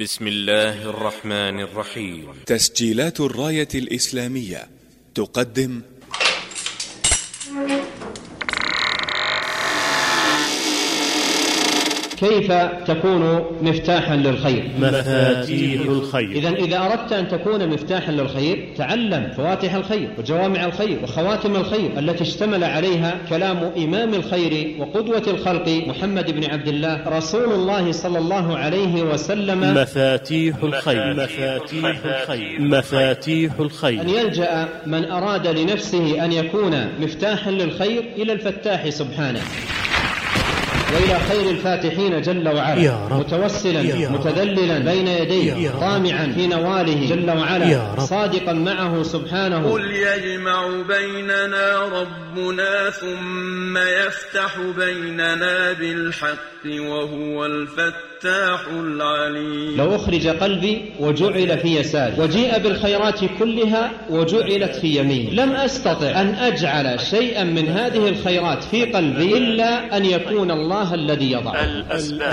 بسم الله الرحمن الرحيم. تسجيلات الراية الإسلامية تقدم كيف تكون مفتاحا للخير؟ مفاتيح الخير. إذا إذا أردت أن تكون مفتاحا للخير تعلم فواتح الخير وجوامع الخير وخواتم الخير التي اشتمل عليها كلام إمام الخير وقدوة الخلق محمد بن عبد الله رسول الله صلى الله عليه وسلم. مفاتيح الخير. مفاتيح الخير. مفاتيح أن الخير يلجأ من أراد لنفسه أن يكون مفتاحا للخير إلى الفتاح سبحانه. وإلى خير الفاتحين جل وعلا يا رب. متوسلا يا رب. متذللا بين يديه. طامعا في نواله جل وعلا يا رب. صادقا معه سبحانه قل يجمع بيننا ربنا ثم يفتح بيننا بالحق وهو الفتاح العليم. لو أخرج قلبي وجعل في يساري. وجيء بالخيرات كلها وجعلت في يميني. لم أستطع أن أجعل شيئا من هذه الخيرات في قلبي إلا أن يكون الله الذي يضعه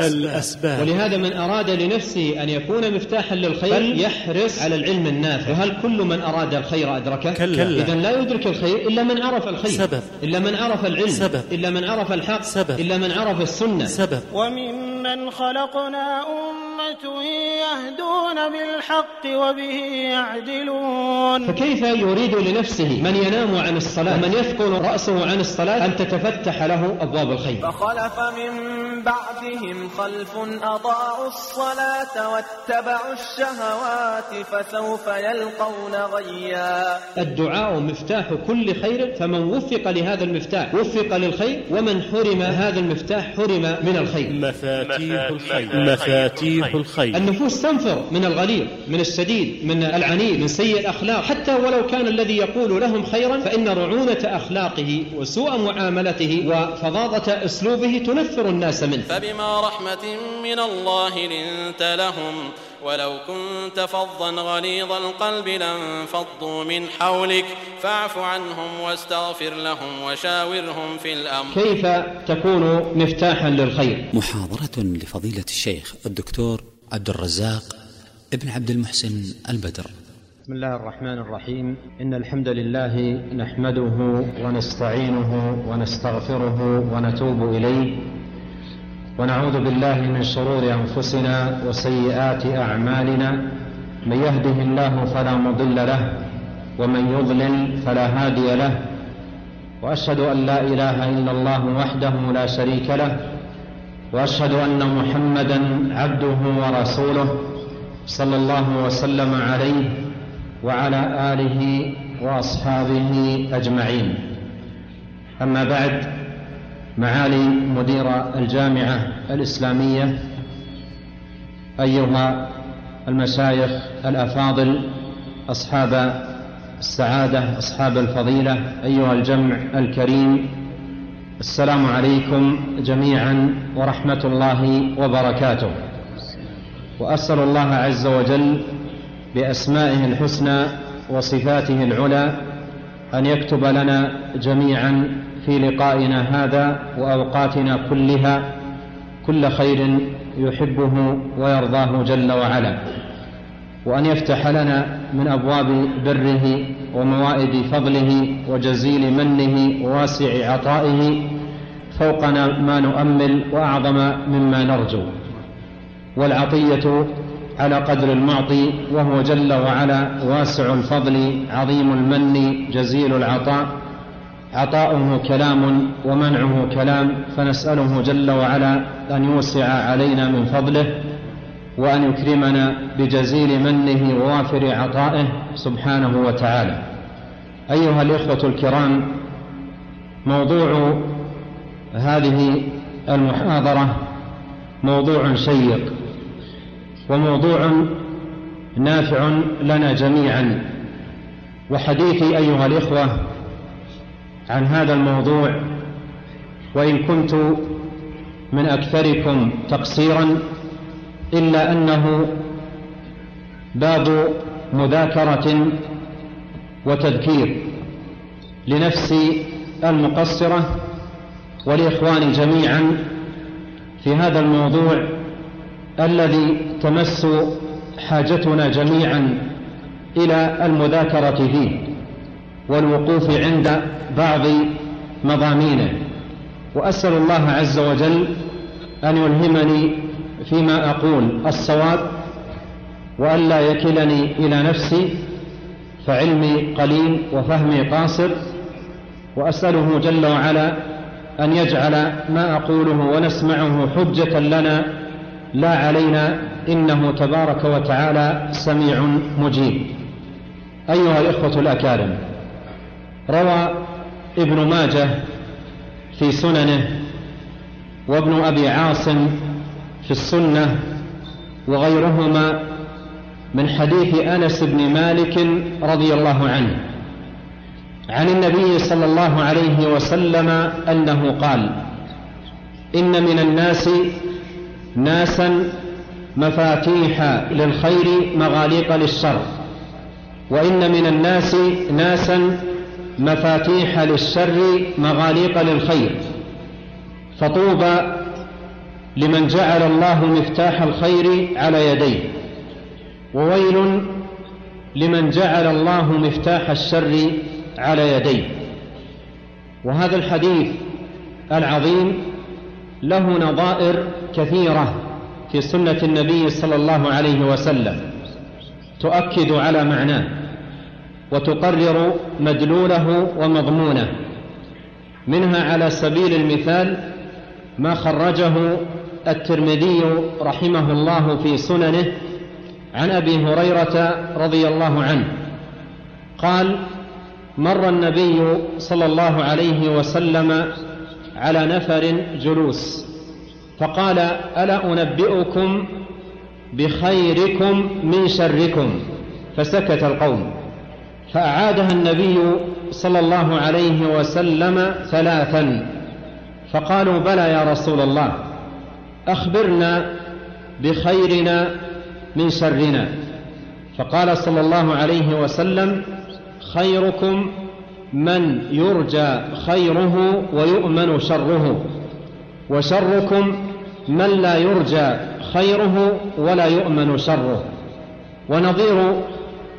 الأسباب. ولهذا من أراد لنفسه أن يكون مفتاحا للخير فليحرص على العلم النافع. وهل كل من أراد الخير أدركه؟ كلا. إذا لا يدرك الخير إلا من عرف الخير. سبب. إلا من عرف العلم. سبب. إلا من عرف الحق. سبب. إلا من عرف السنة. سبب. وممن خلقنا أمة يهدون بالحق وبه يعدلون. فكيف يريد لنفسه من ينام عن الصلاة ومن يثقل رأسه عن الصلاة أن تتفتح له أبواب الخير؟ فخلف من بعدهم خلف أضاعوا الصلاة واتبعوا الشهوات فسوف يلقون غيا. الدعاء مفتاح كل خير فمن وفق لهذا المفتاح وفق للخير ومن حرم هذا المفتاح حرم من الخير. مفاتيح الخير. مفاتيح الخير. النفوس تنفر من الغليظ من الشديد من العنيد من سيء الأخلاق. حتى ولو كان الذي يقول لهم خيرا فإن رعونة أخلاقه وسوء معاملته وفظاظة أسلوبه تنفر الناس منه. فبما رحمة من الله لنت لهم ولو كنت فظا غليظ القلب لانفضوا من حولك فاعف عنهم واستغفر لهم وشاورهم في الأمر. كيف تكون مفتاحا للخير؟ محاضرة لفضيلة الشيخ الدكتور عبد الرزاق ابن عبد المحسن البدر. بسم الله الرحمن الرحيم. إن الحمد لله نحمده ونستعينه ونستغفره ونتوب إليه. ونعوذ بالله من شرور أنفسنا وسيئات أعمالنا. من يهده الله فلا مضل له ومن يضلل فلا هادي له. وأشهد أن لا إله إلا الله وحده لا شريك له. وأشهد أن محمدا عبده ورسوله صلى الله وسلم عليه وعلى آله وأصحابه أجمعين. أما بعد معالي مدير الجامعة الإسلامية أيها المشايخ الأفاضل أصحاب السعادة أصحاب الفضيلة أيها الجمع الكريم السلام عليكم جميعا ورحمة الله وبركاته. وأسأل الله عز وجل بأسمائه الحسنى وصفاته العلى أن يكتب لنا جميعا في لقائنا هذا وأوقاتنا كلها كل خير يحبه ويرضاه جل وعلا. وأن يفتح لنا من أبواب بره وموائد فضله وجزيل منه وواسع عطائه فوق ما نؤمل وأعظم مما نرجو. والعطية على قدر المعطي وهو جل وعلا واسع الفضل عظيم المن جزيل العطاء. عطاؤه كلام ومنعه كلام فنسأله جل وعلا أن يوسع علينا من فضله وأن يكرمنا بجزيل منه ووافر عطائه سبحانه وتعالى. أيها الإخوة الكرام موضوع هذه المحاضرة موضوع شيق. وموضوع نافع لنا جميعا. وحديثي أيها الإخوة عن هذا الموضوع وإن كنت من أكثركم تقصيرا إلا أنه باب مذاكرة وتذكير لنفسي المقصرة والإخوان جميعا في هذا الموضوع الذي تمس حاجتنا جميعا إلى المذاكرة فيه والوقوف عند بعض مضامينه. وأسأل الله عز وجل أن يلهمني فيما أقول. الصواب وألا يكلني إلى نفسي فعلمي قليل وفهمي قاصر. وأسأله جل وعلا أن يجعل ما أقوله ونسمعه حجة لنا لا علينا إنه تبارك وتعالى سميع مجيب. أيها الإخوة الأكارم روى ابن ماجه في سننه وابن أبي عاصم في السنة وغيرهما من حديث أنس بن مالك رضي الله عنه. عن النبي صلى الله عليه وسلم أنه قال إن من الناس ناسا مفاتيح للخير مغاليق للشر. وإن من الناس ناسا مفاتيح للشر مغاليق للخير. فطوبى لمن جعل الله مفتاح الخير على يديه. وويل لمن جعل الله مفتاح الشر على يديه. وهذا الحديث العظيم له نظائر كثيرة. في سنة النبي صلى الله عليه وسلم. تؤكد على معناه وتقرر مدلوله ومضمونه. منها على سبيل المثال ما خرجه الترمذي رحمه الله في سننه عن أبي هريرة رضي الله عنه. قال مر النبي صلى الله عليه وسلم على نفر جلوس. فقال ألا أنبئكم بخيركم من شركم؟ فسكت القوم. فأعادها النبي صلى الله عليه وسلم ثلاثا. فقالوا بلى يا رسول الله أخبرنا بخيرنا من شرنا. فقال صلى الله عليه وسلم خيركم من يرجى خيره ويؤمن شره وشركم من لا يرجى خيره ولا يؤمن شره. ونظير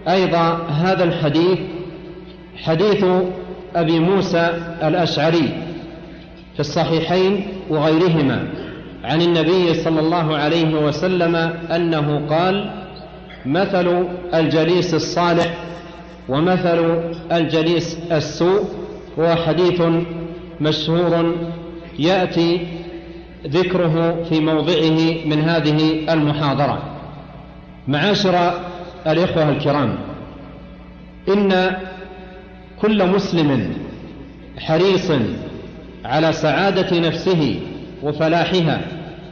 أيضا هذا الحديث حديث أبي موسى الأشعري في الصحيحين وغيرهما عن النبي صلى الله عليه وسلم أنه قال مثل الجليس الصالح ومثل الجليس السوء هو حديث مشهور يأتي ذكره في موضعه من هذه المحاضرة. معاشر الإخوة الكرام إن كل مسلم حريص على سعادة نفسه وفلاحها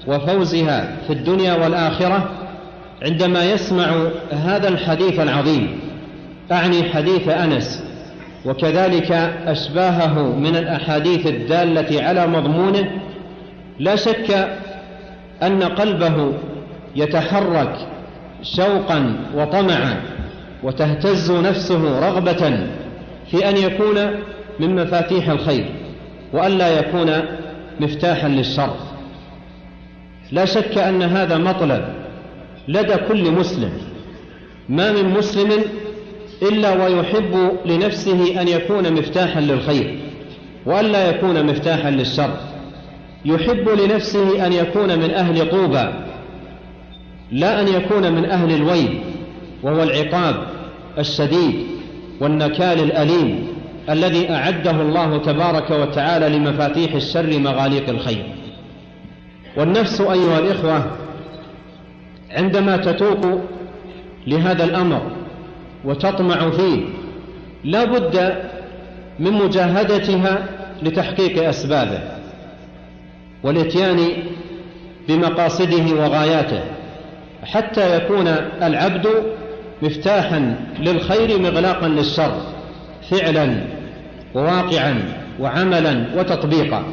وفوزها في الدنيا والآخرة عندما يسمع هذا الحديث العظيم أعني حديث أنس وكذلك أشباهه من الأحاديث الدالة على مضمونه لا شك أن قلبه يتحرك شوقا وطمعا وتهتز نفسه رغبة في أن يكون من مفاتيح الخير والا يكون مفتاحا للشر. لا شك أن هذا مطلب لدى كل مسلم. ما من مسلم إلا ويحب لنفسه أن يكون مفتاحا للخير والا يكون مفتاحا للشر. يحب لنفسه أن يكون من أهل طوبى لا أن يكون من أهل الويل وهو العقاب الشديد والنكال الأليم الذي أعده الله تبارك وتعالى لمفاتيح الشر مغاليق الخير. والنفس أيها الإخوة عندما تتوق لهذا الأمر وتطمع فيه لا بد من مجاهدتها لتحقيق أسبابه. والاتيان بمقاصده وغاياته حتى يكون العبد مفتاحا للخير مغلاقا للشر فعلا وواقعا وعملا وتطبيقا.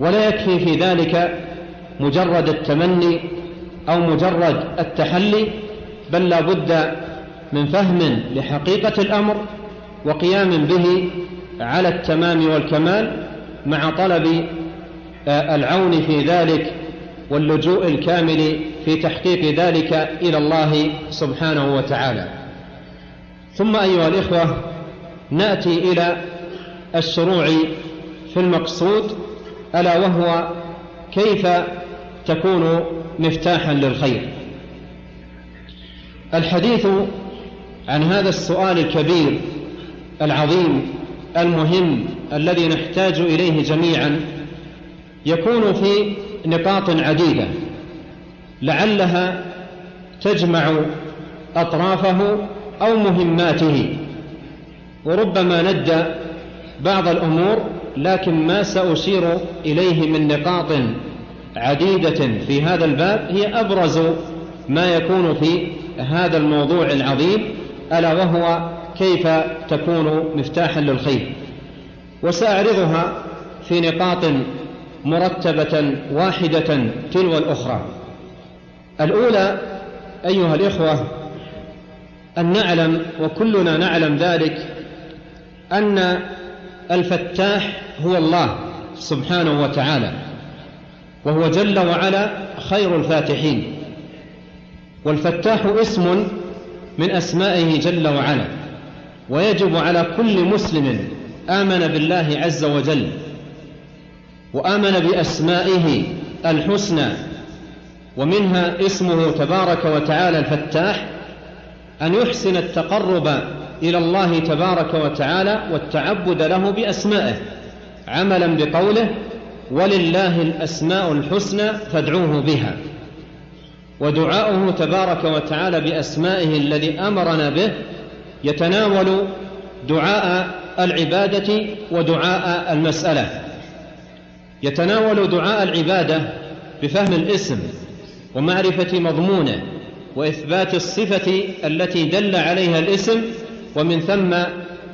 ولا يكفي في ذلك مجرد التمني أو مجرد التحلي بل لا بد من فهم لحقيقة الأمر وقيام به على التمام والكمال مع طلب العون في ذلك واللجوء الكامل في تحقيق ذلك إلى الله سبحانه وتعالى. ثم أيها الإخوة نأتي إلى الشروع في المقصود ألا وهو كيف تكون مفتاحا للخير. الحديث عن هذا السؤال الكبير العظيم المهم الذي نحتاج إليه جميعا يكون في نقاط عديدة لعلها تجمع أطرافه أو مهماته. وربما ندى بعض الأمور لكن ما سأشير إليه من نقاط عديدة في هذا الباب. هي أبرز ما يكون في هذا الموضوع العظيم ألا وهو كيف تكون مفتاحا للخير. وسأعرضها في نقاط مرتبة واحدة تلو الأخرى. الأولى أيها الإخوة أن نعلم وكلنا نعلم ذلك أن الفتاح هو الله سبحانه وتعالى وهو جل وعلا خير الفاتحين. والفتاح اسم من أسمائه جل وعلا ويجب على كل مسلم آمن بالله عز وجل وآمن بأسمائه الحسنى ومنها اسمه تبارك وتعالى الفتاح أن يحسن التقرب إلى الله تبارك وتعالى والتعبد له بأسمائه عملا بقوله ولله الأسماء الحسنى فادعوه بها ودعاؤه تبارك وتعالى بأسمائه الذي أمرنا به يتناول دعاء العبادة ودعاء المسألة. يتناول دعاء العبادة بفهم الاسم ومعرفة مضمونه وإثبات الصفة التي دل عليها الاسم ومن ثم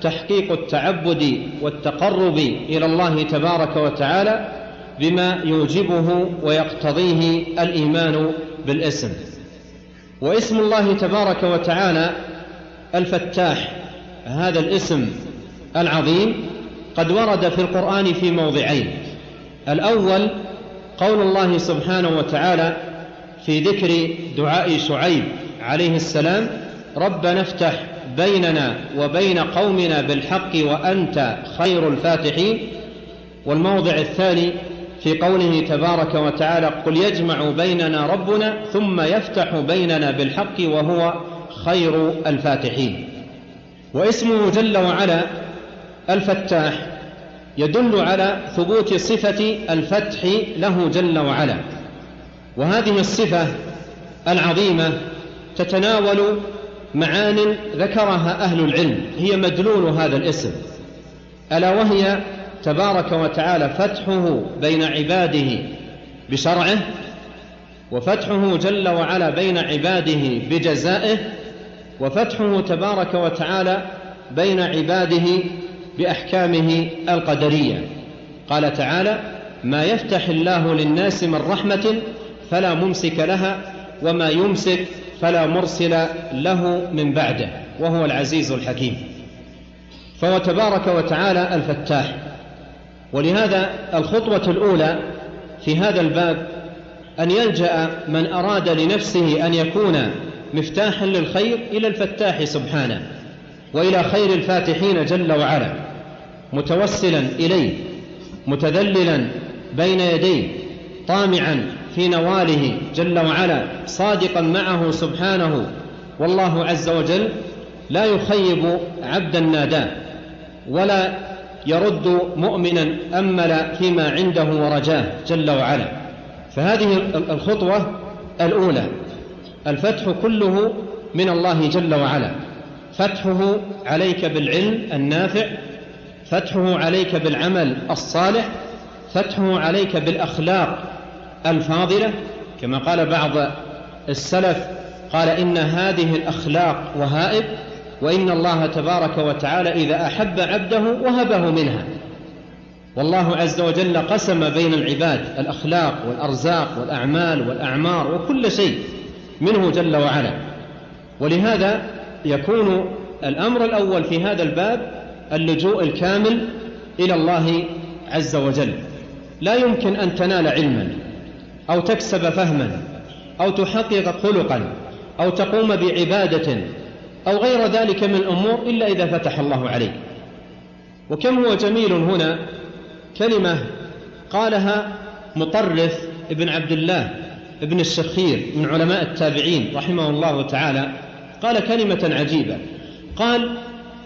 تحقيق التعبد والتقرب إلى الله تبارك وتعالى بما يوجبه ويقتضيه الإيمان بالاسم. واسم الله تبارك وتعالى الفتاح هذا الاسم العظيم قد ورد في القرآن في موضعين. الأول قول الله سبحانه وتعالى في ذكر دعاء شعيب عليه السلام ربنا افتح بيننا وبين قومنا بالحق وأنت خير الفاتحين. والموضع الثاني في قوله تبارك وتعالى قل يجمع بيننا ربنا ثم يفتح بيننا بالحق وهو خير الفاتحين. واسمه جل وعلا الفتاح يدل على ثبوت صفة الفتح له جل وعلا. وهذه الصفة العظيمة تتناول معان ذكرها أهل العلم هي مدلول هذا الاسم. ألا وهي تبارك وتعالى فتحه بين عباده بشرعه وفتحه جل وعلا بين عباده بجزائه وفتحه تبارك وتعالى بين عباده بأحكامه القدرية. قال تعالى ما يفتح الله للناس من رحمة فلا ممسك لها وما يمسك فلا مرسل له من بعده. وهو العزيز الحكيم. فهو تبارك وتعالى الفتاح. ولهذا الخطوة الأولى في هذا الباب أن يلجأ من أراد لنفسه أن يكون مفتاحا للخير إلى الفتاح سبحانه وإلى خير الفاتحين جل وعلا. متوسلا إليه متذللا بين يديه طامعا في نواله جل وعلا صادقا معه سبحانه. والله عز وجل لا يخيب عبدا ناداه ولا يرد مؤمنا أمل فيما عنده ورجاه جل وعلا. فهذه الخطوة الأولى الفتح كله من الله جل وعلا. فتحه عليك بالعلم النافع فتحه عليك بالعمل الصالح فتحه عليك بالأخلاق الفاضلة. كما قال بعض السلف قال إن هذه الأخلاق وهائب وإن الله تبارك وتعالى إذا أحب عبده وهبه منها. والله عز وجل قسم بين العباد الأخلاق والأرزاق والأعمال والأعمار وكل شيء منه جل وعلا. ولهذا يكون الأمر الأول في هذا الباب اللجوء الكامل إلى الله عز وجل. لا يمكن أن تنال علما أو تكسب فهما أو تحقق خلقا أو تقوم بعبادة أو غير ذلك من الأمور إلا إذا فتح الله عليك. وكم هو جميل هنا كلمة قالها مطرف ابن عبد الله ابن الشخير من علماء التابعين رحمه الله تعالى. قال كلمة عجيبة. قال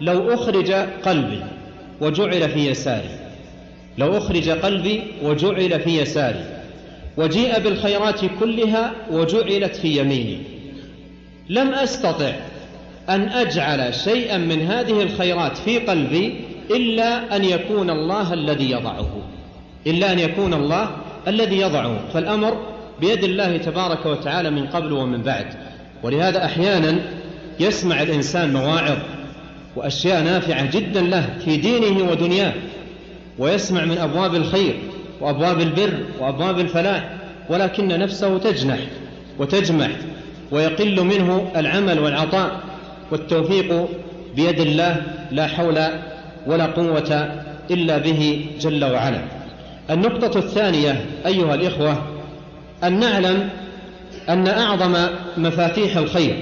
لو أخرج قلبي وجعل في يساري. لو أخرج قلبي وجعل في يساري. وجيء بالخيرات كلها وجعلت في يميني. لم أستطع أن أجعل شيئا من هذه الخيرات في قلبي إلا أن يكون الله الذي يضعه. إلا أن يكون الله الذي يضعه. فالأمر بيد الله تبارك وتعالى من قبل ومن بعد. ولهذا أحيانا يسمع الإنسان مواعظ وأشياء نافعة جدا له في دينه ودنياه ويسمع من أبواب الخير وأبواب البر وأبواب الفلاح ولكن نفسه تجنح وتجمح ويقل منه العمل والعطاء والتوفيق بيد الله لا حول ولا قوة إلا به جل وعلا. النقطة الثانية أيها الإخوة أن نعلم أن أعظم مفاتيح الخير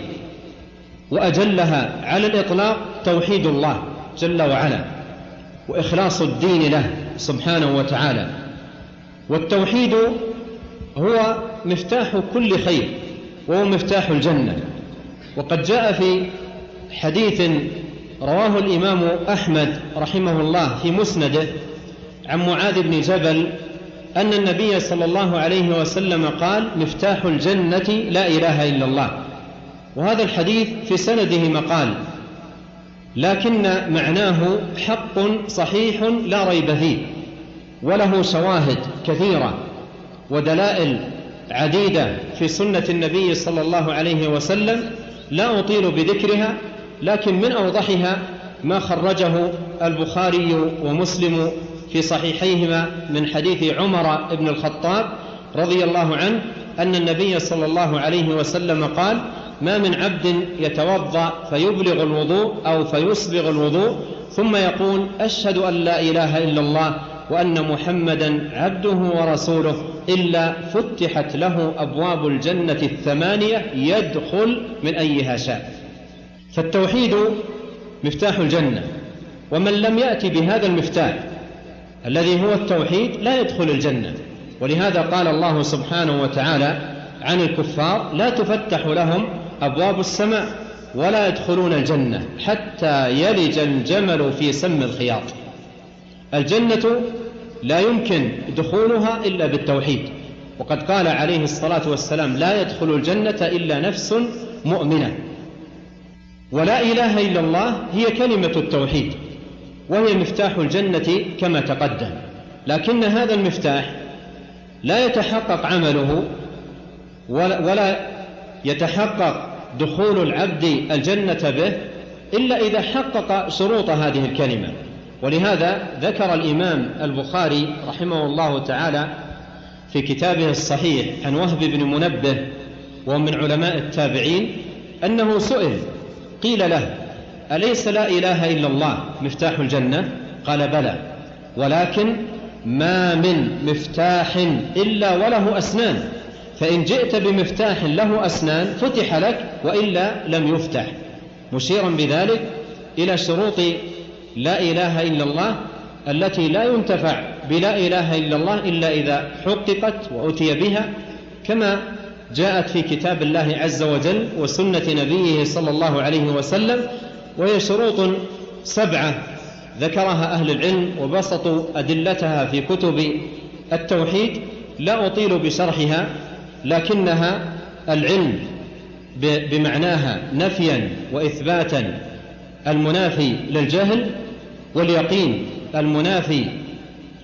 وأجلها على الإطلاق توحيد الله جل وعلا وإخلاص الدين له سبحانه وتعالى. والتوحيد هو مفتاح كل خير وهو مفتاح الجنة. وقد جاء في حديث رواه الإمام أحمد رحمه الله في مسنده عن معاذ بن جبل أن النبي صلى الله عليه وسلم قال مفتاح الجنة لا إله إلا الله. وهذا الحديث في سنده مقال لكن معناه حق صحيح لا ريب فيه وله شواهد كثيرة ودلائل عديدة في سنة النبي صلى الله عليه وسلم لا أطيل بذكرها لكن من أوضحها ما خرجه البخاري ومسلم في صحيحيهما من حديث عمر بن الخطاب رضي الله عنه أن النبي صلى الله عليه وسلم قال ما من عبد يتوضأ فيبلغ الوضوء أو فيسبغ الوضوء ثم يقول أشهد أن لا إله إلا الله وأن محمدا عبده ورسوله إلا فتحت له أبواب الجنة الثمانية يدخل من أيها شاء. فالتوحيد مفتاح الجنة ومن لم يأتي بهذا المفتاح الذي هو التوحيد لا يدخل الجنة. ولهذا قال الله سبحانه وتعالى عن الكفار لا تفتح لهم أبواب السماء ولا يدخلون الجنة حتى يلج الجمل في سم الخياط. الجنة لا يمكن دخولها إلا بالتوحيد. وقد قال عليه الصلاة والسلام لا يدخل الجنة إلا نفس مؤمنة. ولا إله إلا الله هي كلمة التوحيد وهي مفتاح الجنة كما تقدم. لكن هذا المفتاح لا يتحقق عمله ولا يتحقق دخول العبد الجنة به إلا إذا حقق شروط هذه الكلمة. ولهذا ذكر الإمام البخاري رحمه الله تعالى في كتابه الصحيح عن وهب بن منبه وهو من علماء التابعين أنه سئل قيل له أليس لا إله إلا الله مفتاح الجنة؟ قال بلى ولكن ما من مفتاح إلا وله أسنان. فإن جئت بمفتاح له أسنان فتح لك وإلا لم يفتح. مشيرا بذلك إلى شروط لا إله إلا الله التي لا ينتفع بلا إله إلا الله إلا إذا حققت وأتي بها كما جاءت في كتاب الله عز وجل وسنة نبيه صلى الله عليه وسلم وهي شروط سبعة ذكرها أهل العلم وبسطوا أدلتها في كتب التوحيد. لا أطيل بشرحها لكنها العلم بمعناها نفيا وإثباتا. المنافي للجهل واليقين المنافي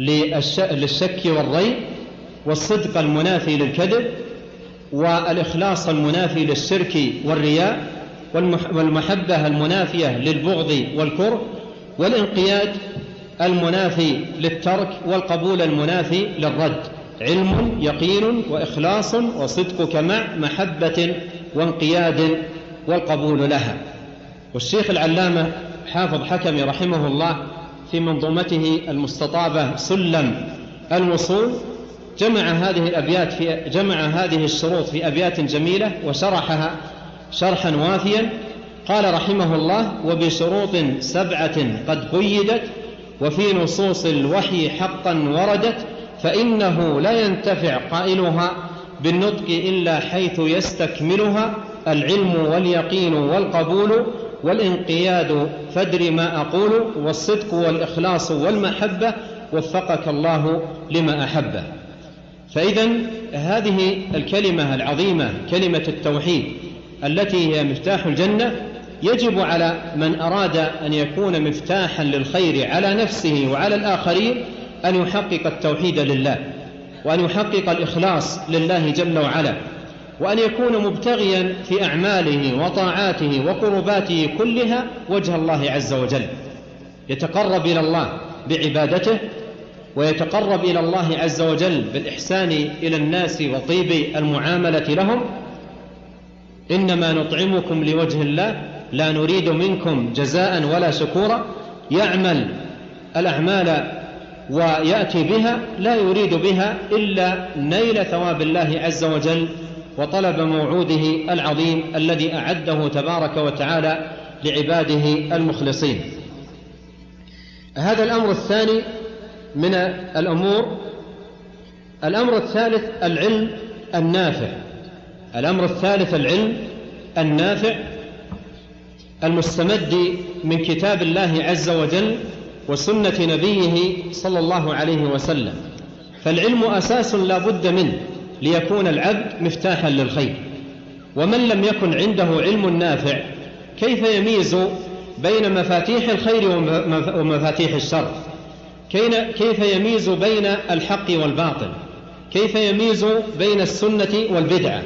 للشك والريب والصدق المنافي للكذب والإخلاص المنافي للشرك والرياء والمحبة المنافية للبغض والكره والانقياد المنافي للترك والقبول المنافي للرد. علم يقين وإخلاص وصدقك مع محبة وانقياد والقبول لها. والشيخ العلامة حافظ حكمي رحمه الله في منظومته المستطابة سلم الوصول جمع هذه الأبيات في جمع هذه الشروط في أبيات جميلة وشرحها شرحا وافيا. قال رحمه الله وبشروط سبعة قد قيدت وفي نصوص الوحي حقا وردت فإنه لا ينتفع قائلها بالنطق إلا حيث يستكملها العلم واليقين والقبول والانقياد. فادر ما أقول والصدق والإخلاص والمحبة وفقك الله لما أحبه فإذا هذه الكلمة العظيمة كلمة التوحيد التي هي مفتاح الجنة يجب على من أراد أن يكون مفتاحا للخير على نفسه وعلى الآخرين أن يحقق التوحيد لله وأن يحقق الإخلاص لله جل وعلا وأن يكون مبتغيا في أعماله وطاعاته وقرباته كلها وجه الله عز وجل. يتقرب إلى الله بعبادته ويتقرب إلى الله عز وجل بالإحسان إلى الناس وطيب المعاملة لهم. إنما نطعمكم لوجه الله لا نريد منكم جزاء ولا شكورا. يعمل الأعمال ويأتي بها لا يريد بها إلا نيل ثواب الله عز وجل وطلب موعوده العظيم الذي أعده تبارك وتعالى لعباده المخلصين. هذا الأمر الثاني من الأمور. الأمر الثالث العلم النافع. الأمر الثالث العلم النافع المستمد من كتاب الله عز وجل وسنة نبيه صلى الله عليه وسلم. فالعلم أساس لا بد منه ليكون العبد مفتاحا للخير. ومن لم يكن عنده علم نافع كيف يميز بين مفاتيح الخير ومفاتيح الشر؟ كيف يميز بين الحق والباطل؟ كيف يميز بين السنة والبدعة؟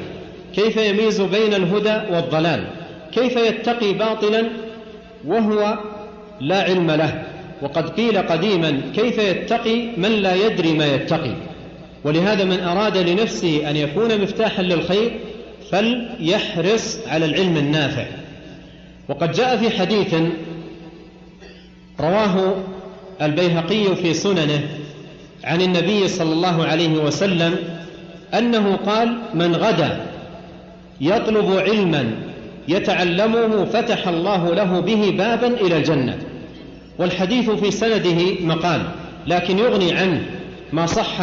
كيف يميز بين الهدى والضلال؟ كيف يتقي باطلا وهو لا علم له؟ وقد قيل قديما كيف يتقي من لا يدري ما يتقي؟ ولهذا من أراد لنفسه أن يكون مفتاحا للخير فليحرص على العلم النافع. وقد جاء في حديث رواه البيهقي في سننه عن النبي صلى الله عليه وسلم أنه قال من غدا يطلب علما يتعلمه فتح الله له به بابا إلى الجنة والحديث في سنده مقال لكن يغني عنه ما صح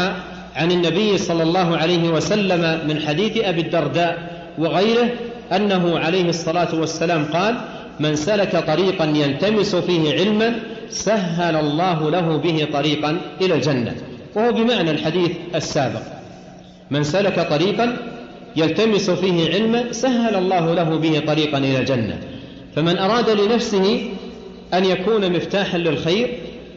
عن النبي صلى الله عليه وسلم من حديث أبي الدرداء وغيره أنه عليه الصلاة والسلام قال من سلك طريقا يلتمس فيه علما سهل الله له به طريقا إلى الجنة. وهو بمعنى الحديث السابق. من سلك طريقا يلتمس فيه علما سهل الله له به طريقا إلى الجنة. فمن أراد لنفسه أن يكون مفتاحا للخير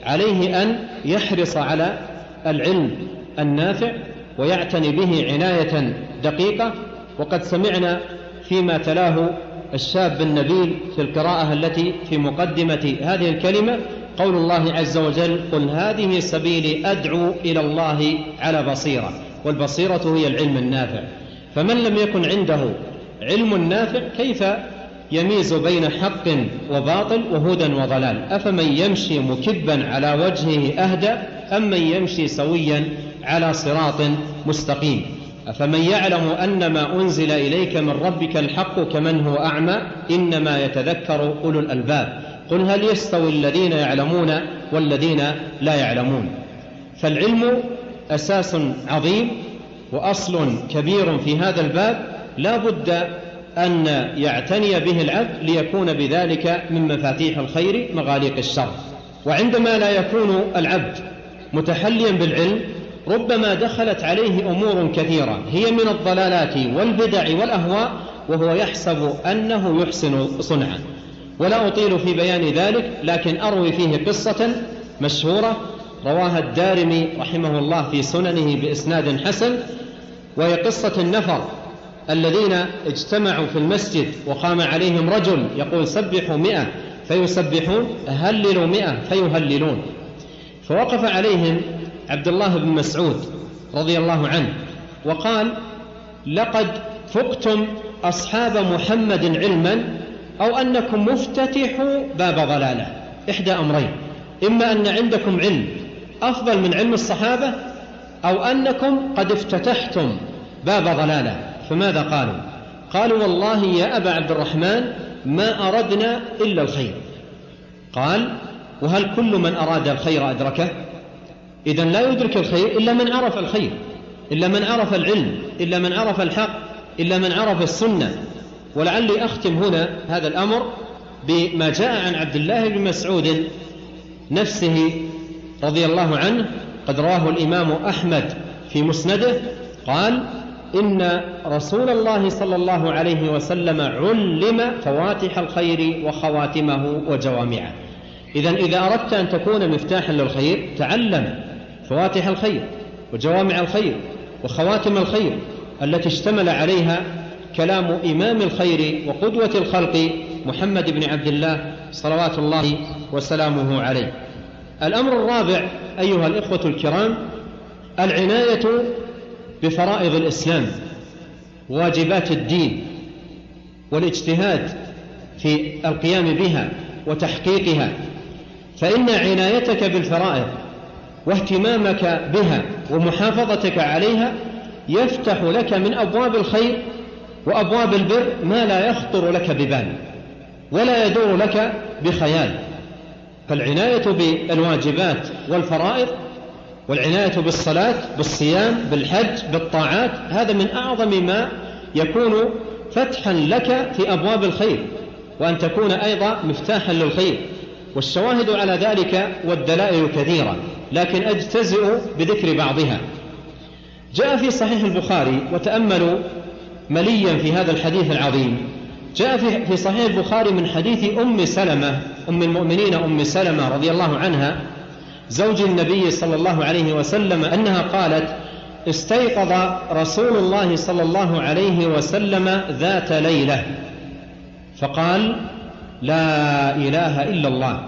عليه أن يحرص على العلم النافع ويعتني به عناية دقيقة. وقد سمعنا فيما تلاه الشاب النبيل في القراءة التي في مقدمة هذه الكلمة قول الله عز وجل قل هذه سبيلي أدعو إلى الله على بصيرة والبصيرة هي العلم النافع. فمن لم يكن عنده علم نافع كيف يميز بين حق وباطل وهدى وضلال. أفمن يمشي مكبا على وجهه أهدى أم من يمشي سويا على صراط مستقيم. أفمن يعلم أن ما أنزل إليك من ربك الحق كمن هو أعمى إنما يتذكر أولو الألباب. قل هل يستوي الذين يعلمون والذين لا يعلمون؟ فالعلم أساس عظيم وأصل كبير في هذا الباب. لا بد أن يعتني به العبد ليكون بذلك من مفاتيح الخير مغاليق الشر. وعندما لا يكون العبد متحليا بالعلم ربما دخلت عليه أمور كثيرة هي من الضلالات والبدع والأهواء وهو يحسب أنه يحسن صنعا. ولا أطيل في بيان ذلك لكن أروي فيه قصة مشهورة رواها الدارمي رحمه الله في سننه بإسناد حسن وهي قصة النفر. الذين اجتمعوا في المسجد وقام عليهم رجل يقول سبحوا مئة فيسبحون هللوا مئة فيهللون. فوقف عليهم عبد الله بن مسعود رضي الله عنه وقال لقد فقتم أصحاب محمد علما أو أنكم مفتتحوا باب ضلالة. إحدى أمرين إما أن عندكم علم أفضل من علم الصحابة أو أنكم قد افتتحتم باب ضلالة. فماذا قالوا؟ قالوا والله يا أبا عبد الرحمن ما أردنا إلا الخير. قال وهل كل من أراد الخير أدركه؟ إذا لا يدرك الخير إلا من عرف الخير إلا من عرف العلم إلا من عرف الحق إلا من عرف السنة. ولعلي أختم هنا هذا الأمر بما جاء عن عبد الله بن مسعود نفسه رضي الله عنه قد رواه الإمام أحمد في مسنده قال إن رسول الله صلى الله عليه وسلم علم فواتح الخير وخواتمه وجوامعه. إذا إذا أردت أن تكون مفتاحا للخير تعلم فواتح الخير وجوامع الخير وخواتم الخير التي اشتمل عليها كلام إمام الخير وقدوة الخلق محمد بن عبد الله صلوات الله وسلامه عليه. الأمر الرابع أيها الإخوة الكرام العناية بفرائض الإسلام واجبات الدين والاجتهاد في القيام بها وتحقيقها فإن عنايتك بالفرائض واهتمامك بها ومحافظتك عليها يفتح لك من أبواب الخير وأبواب البر ما لا يخطر لك ببال ولا يدور لك بخيال. فالعناية بالواجبات والفرائض والعناية بالصلاة بالصيام بالحج بالطاعات هذا من أعظم ما يكون فتحا لك في أبواب الخير وأن تكون أيضا مفتاحا للخير. والشواهد على ذلك والدلائل كثيرة لكن أجتزئ بذكر بعضها. جاء في صحيح البخاري وتأملوا مليا في هذا الحديث العظيم. جاء في صحيح البخاري من حديث أم سلمة أم المؤمنين أم سلمة رضي الله عنها زوج النبي صلى الله عليه وسلم أنها قالت استيقظ رسول الله صلى الله عليه وسلم ذات ليلة. فقال لا إله إلا الله.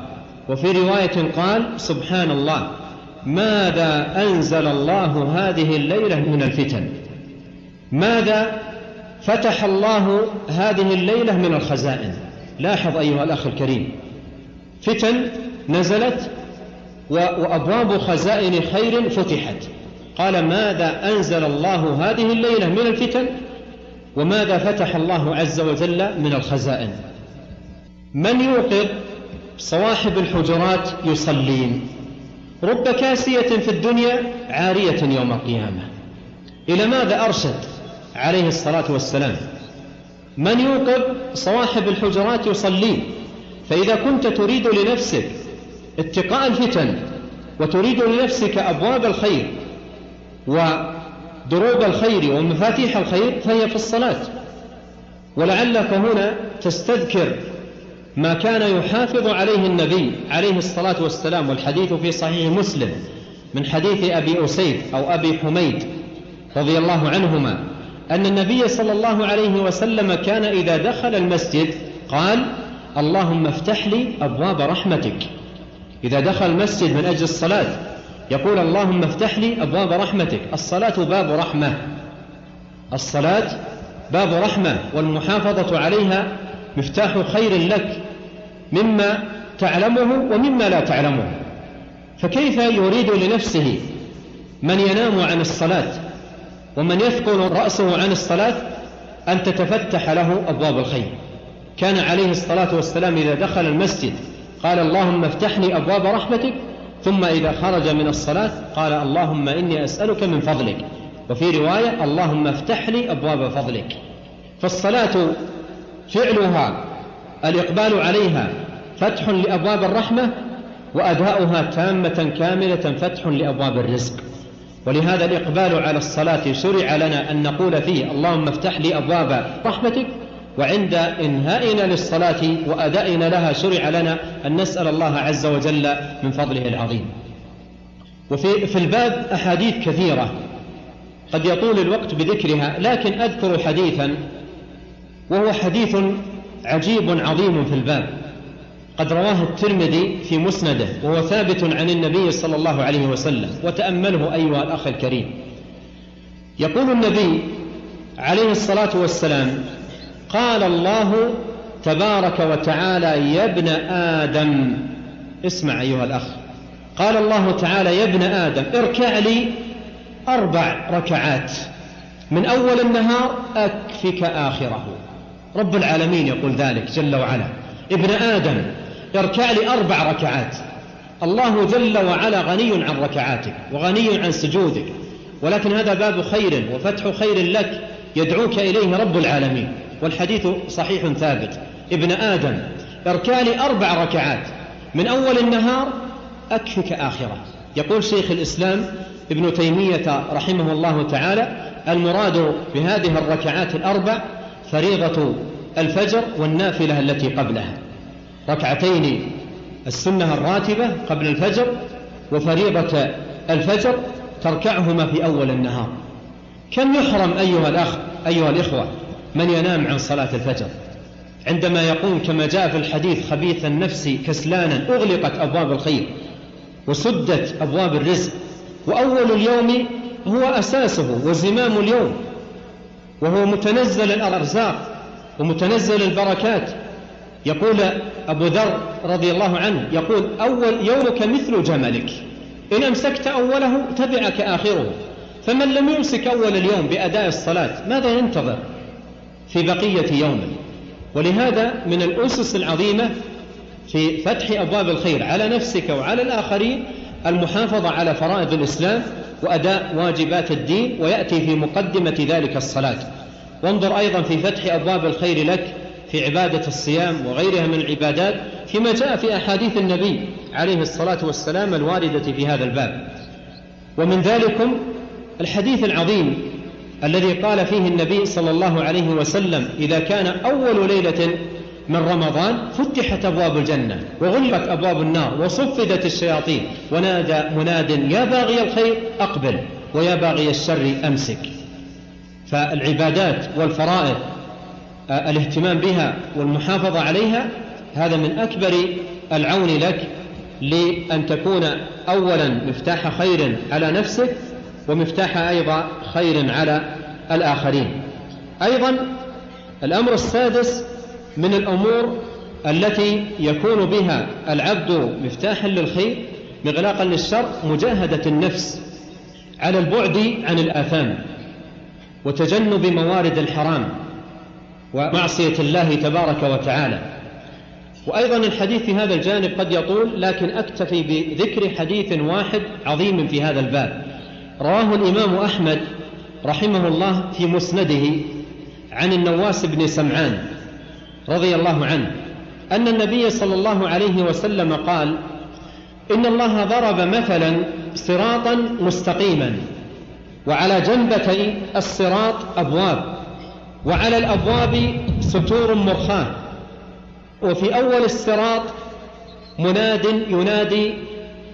وفي رواية قال سبحان الله. ماذا أنزل الله هذه الليلة من الفتن؟ ماذا فتح الله هذه الليلة من الخزائن؟ لاحظ أيها الأخ الكريم. فتن نزلت وأبواب خزائن خير فتحت. قال ماذا أنزل الله هذه الليلة من الفتن؟ وماذا فتح الله عز وجل من الخزائن؟ من يوقظ؟ صواحب الحجرات يصلين. رب كاسية في الدنيا عارية يوم القيامة. إلى ماذا أرشد؟ عليه الصلاة والسلام. من يوقظ؟ صواحب الحجرات يصلين. فإذا كنت تريد لنفسك اتقاء الفتن وتريد لنفسك أبواب الخير ودروب الخير ومفاتيح الخير فهي في الصلاة. ولعلك هنا تستذكر ما كان يحافظ عليه النبي عليه الصلاة والسلام والحديث في صحيح مسلم من حديث أبي أسيد أو أبي حميد رضي الله عنهما أن النبي صلى الله عليه وسلم كان إذا دخل المسجد قال اللهم افتح لي أبواب رحمتك. إذا دخل المسجد من أجل الصلاة يقول اللهم افتح لي أبواب رحمتك. الصلاة باب رحمة. الصلاة باب رحمة والمحافظة عليها مفتاح خير لك مما تعلمه ومما لا تعلمه. فكيف يريد لنفسه من ينام عن الصلاة ومن يثقل رأسه عن الصلاة أن تتفتح له أبواب الخير؟ كان عليه الصلاة والسلام إذا دخل المسجد قال اللهم افتح لي أبواب رحمتك ثم إذا خرج من الصلاة قال اللهم إني أسألك من فضلك. وفي رواية اللهم افتح لي أبواب فضلك. فالصلاة فعلها الإقبال عليها فتح لأبواب الرحمة وأداؤها تامة كاملة فتح لأبواب الرزق. ولهذا الإقبال على الصلاة شرع لنا أن نقول فيه اللهم افتح لي أبواب رحمتك وعند إنهائنا للصلاة وأدائنا لها شرع لنا أن نسأل الله عز وجل من فضله العظيم. وفي في الباب أحاديث كثيرة قد يطول الوقت بذكرها لكن أذكر حديثا وهو حديث عجيب عظيم في الباب. قد رواه الترمذي في مسنده وهو ثابت عن النبي صلى الله عليه وسلم وتأمله أيها الأخ الكريم. يقول النبي عليه الصلاة والسلام قال الله تبارك وتعالى يا ابن آدم. اسمع أيها الأخ. قال الله تعالى يا ابن آدم اركع لي أربع ركعات. من أول النهار أكفك آخره. رب العالمين يقول ذلك جل وعلا. ابن آدم اركع لي أربع ركعات. الله جل وعلا غني عن ركعاتك وغني عن سجودك. ولكن هذا باب خير وفتح خير لك يدعوك إليه رب العالمين. والحديث صحيح ثابت. ابن آدم اركع لي أربع ركعات. من أول النهار أكفك آخرة. يقول شيخ الإسلام ابن تيمية رحمه الله تعالى المراد بهذه الركعات الأربع فريضة الفجر والنافلة التي قبلها. ركعتين السنة الراتبة قبل الفجر وفريضة الفجر تركعهما في أول النهار. كم يحرم أيها الأخ أيها الإخوة من ينام عن صلاة الفجر. عندما يقوم كما جاء في الحديث خبيث النفس كسلانا أغلقت أبواب الخير وسدت أبواب الرزق. وأول اليوم هو أساسه وزمام اليوم وهو متنزل الأرزاق ومتنزل البركات. يقول أبو ذر رضي الله عنه يقول أول يومك مثل جملك إن أمسكت أوله تبعك آخره فمن لم يمسك أول اليوم بأداء الصلاة ماذا ينتظر؟ في بقية يومه ولهذا من الأسس العظيمة في فتح أبواب الخير على نفسك وعلى الآخرين المحافظة على فرائض الإسلام وأداء واجبات الدين ويأتي في مقدمة ذلك الصلاة. وانظر أيضا في فتح أبواب الخير لك في عبادة الصيام وغيرها من العبادات فيما جاء في أحاديث النبي عليه الصلاة والسلام الواردة في هذا الباب. ومن ذلكم الحديث العظيم الذي قال فيه النبي صلى الله عليه وسلم إذا كان أول ليلة من رمضان فتحت أبواب الجنة وغلقت أبواب النار وصفدت الشياطين ونادى مناد يا باغي الخير أقبل ويا باغي الشر أمسك. فالعبادات والفرائض آه، الاهتمام بها والمحافظة عليها هذا من أكبر العون لك لأن تكون أولا مفتاح خير على نفسك ومفتاح أيضا خير على الآخرين. أيضا الأمر السادس من الأمور التي يكون بها العبد مفتاحا للخير مغلاقا للشر مجاهدة النفس على البعد عن الآثام وتجنب موارد الحرام ومعصية الله تبارك وتعالى. وأيضا الحديث في هذا الجانب قد يطول لكن أكتفي بذكر حديث واحد عظيم في هذا الباب. رواه الإمام أحمد رحمه الله في مسنده عن النواس بن سمعان رضي الله عنه أن النبي صلى الله عليه وسلم قال إن الله ضرب مثلا صراطا مستقيما وعلى جنبتي الصراط أبواب وعلى الأبواب ستور مرخاة وفي أول الصراط مناد ينادي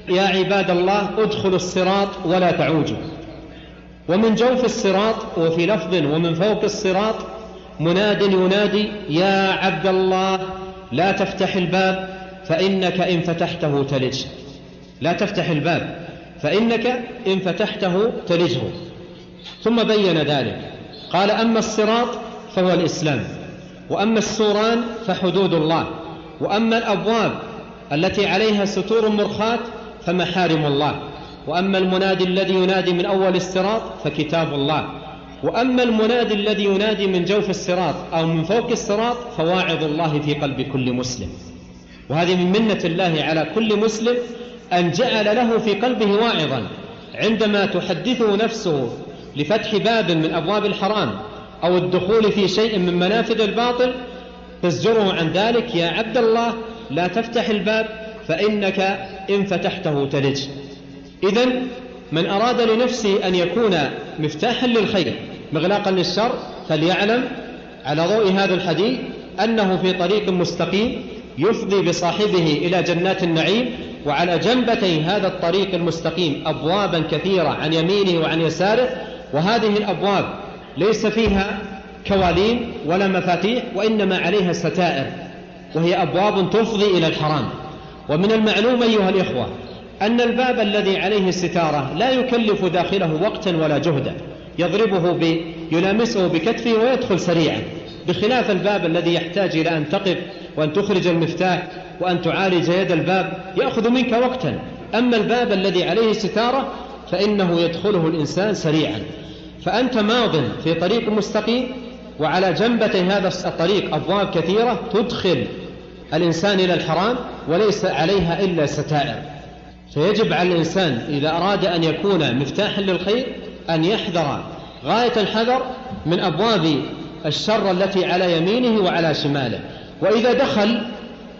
يا عباد الله ادخلوا الصراط ولا تعوجوا. ومن جوف الصراط وفي لفظ ومن فوق الصراط مناد ينادي يا عبد الله لا تفتح الباب فإنك إن فتحته تلج لا تفتح الباب فإنك إن فتحته تلجه. ثم بين ذلك قال أما الصراط فهو الإسلام وأما السوران فحدود الله وأما الأبواب التي عليها ستور مرخاة فمحارم الله. وأما المنادي الذي ينادي من أول الصراط فكتاب الله. وأما المنادي الذي ينادي من جوف الصراط أو من فوق الصراط فواعظ الله في قلب كل مسلم. وهذه من منة الله على كل مسلم أن جعل له في قلبه واعظا. عندما تحدثه نفسه لفتح باب من أبواب الحرام أو الدخول في شيء من منافذ الباطل تزجره عن ذلك يا عبد الله لا تفتح الباب فإنك إن فتحته تلج. إذا من أراد لنفسه أن يكون مفتاحا للخير مغلاقا للشر فليعلم على ضوء هذا الحديث أنه في طريق مستقيم يفضي بصاحبه إلى جنات النعيم وعلى جنبتي هذا الطريق المستقيم أبوابا كثيرة عن يمينه وعن يساره وهذه الأبواب ليس فيها كوالين ولا مفاتيح وإنما عليها ستائر وهي أبواب تفضي إلى الحرام. ومن المعلوم أيها الإخوة أن الباب الذي عليه الستارة لا يكلف داخله وقتا ولا جهدا يضربه ب... يلامسه بكتفه ويدخل سريعا. بخلاف الباب الذي يحتاج إلى أن تقف وأن تخرج المفتاح وأن تعالج يد الباب يأخذ منك وقتا. أما الباب الذي عليه ستارة فإنه يدخله الإنسان سريعا. فأنت ماض في طريق مستقيم وعلى جنبتي هذا الطريق أبواب كثيرة تدخل الإنسان إلى الحرام وليس عليها إلا ستائر. فيجب على الإنسان إذا أراد أن يكون مفتاحا للخير أن يحذر غاية الحذر من أبواب الشر التي على يمينه وعلى شماله. وإذا دخل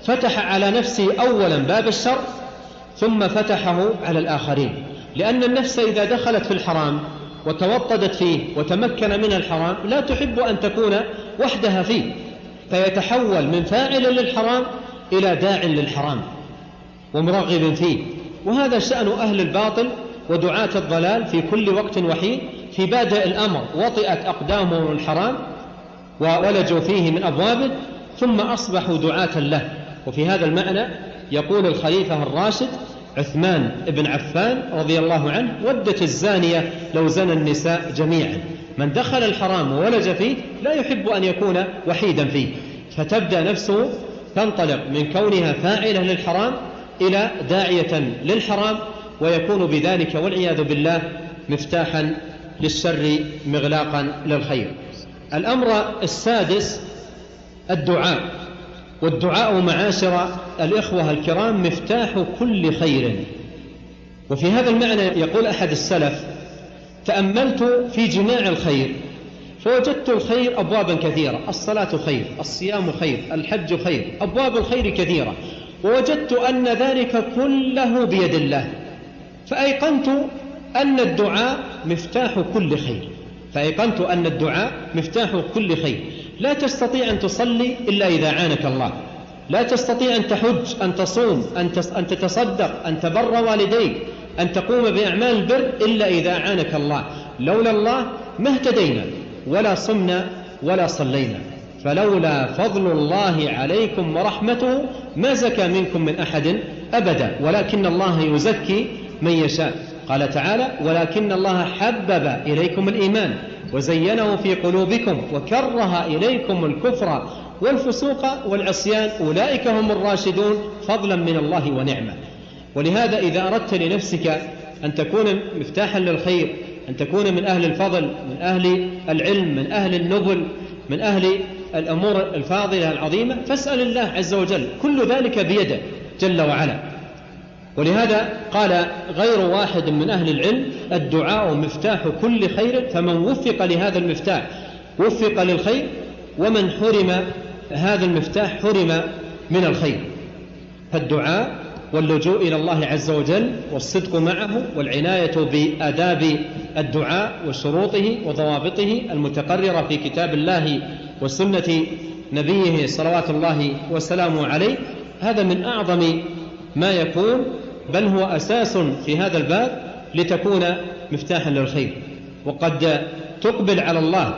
فتح على نفسه أولا باب الشر ثم فتحه على الآخرين. لأن النفس إذا دخلت في الحرام وتوطدت فيه وتمكن من الحرام لا تحب أن تكون وحدها فيه. فيتحول من فاعل للحرام إلى داع للحرام ومرغب فيه. وهذا شأن أهل الباطل ودعاة الضلال في كل وقت وحين في بادئ الأمر وطئت أقدامهم الحرام وولجوا فيه من أبوابه ثم أصبحوا دعاة له. وفي هذا المعنى يقول الخليفة الراشد عثمان بن عفان رضي الله عنه ودت الزانية لو زنى النساء جميعا. من دخل الحرام وولج فيه لا يحب أن يكون وحيدا فيه. فتبدأ نفسه تنطلق من كونها فاعلة للحرام إلى داعية للحرام ويكون بذلك والعياذ بالله مفتاحا للشر مغلاقا للخير. الأمر السادس الدعاء. والدعاء معاشر الإخوة الكرام مفتاح كل خير. وفي هذا المعنى يقول أحد السلف تأملت في جماع الخير. فوجدت الخير أبوابا كثيرة. الصلاة خير الصيام خير الحج خير أبواب الخير كثيرة. ووجدت أن ذلك كله بيد الله. فأيقنت أن الدعاء مفتاح كل خير. فأيقنت أن الدعاء مفتاح كل خير. لا تستطيع أن تصلي إلا إذا عانك الله. لا تستطيع أن تحج أن تصوم أن تتصدق أن تبر والديك. أن تقوم بأعمال البر إلا إذا عانك الله. لولا الله ما اهتدينا ولا صمنا ولا صلينا. فلولا فضل الله عليكم ورحمته ما زكى منكم من أحد أبدا. ولكن الله يزكي من يشاء. قال تعالى ولكن الله حبب إليكم الإيمان وزينه في قلوبكم وكره إليكم الكفر والفسوق والعصيان. أولئك هم الراشدون فضلا من الله ونعمة. ولهذا إذا أردت لنفسك أن تكون مفتاحا للخير أن تكون من أهل الفضل من أهل العلم من أهل النبل من أهل الأمور الفاضلة العظيمة فاسأل الله عز وجل. كل ذلك بيده جل وعلا. ولهذا قال غير واحد من أهل العلم الدعاء مفتاح كل خير فمن وفق لهذا المفتاح وفق للخير ومن حرم هذا المفتاح حرم من الخير. فالدعاء واللجوء إلى الله عز وجل والصدق معه والعناية بآداب الدعاء وشروطه وضوابطه المتقررة في كتاب الله وسنة نبيه صلوات الله وسلامه عليه. هذا من أعظم ما يكون بل هو أساس في هذا الباب لتكون مفتاحا للخير. وقد تقبل على الله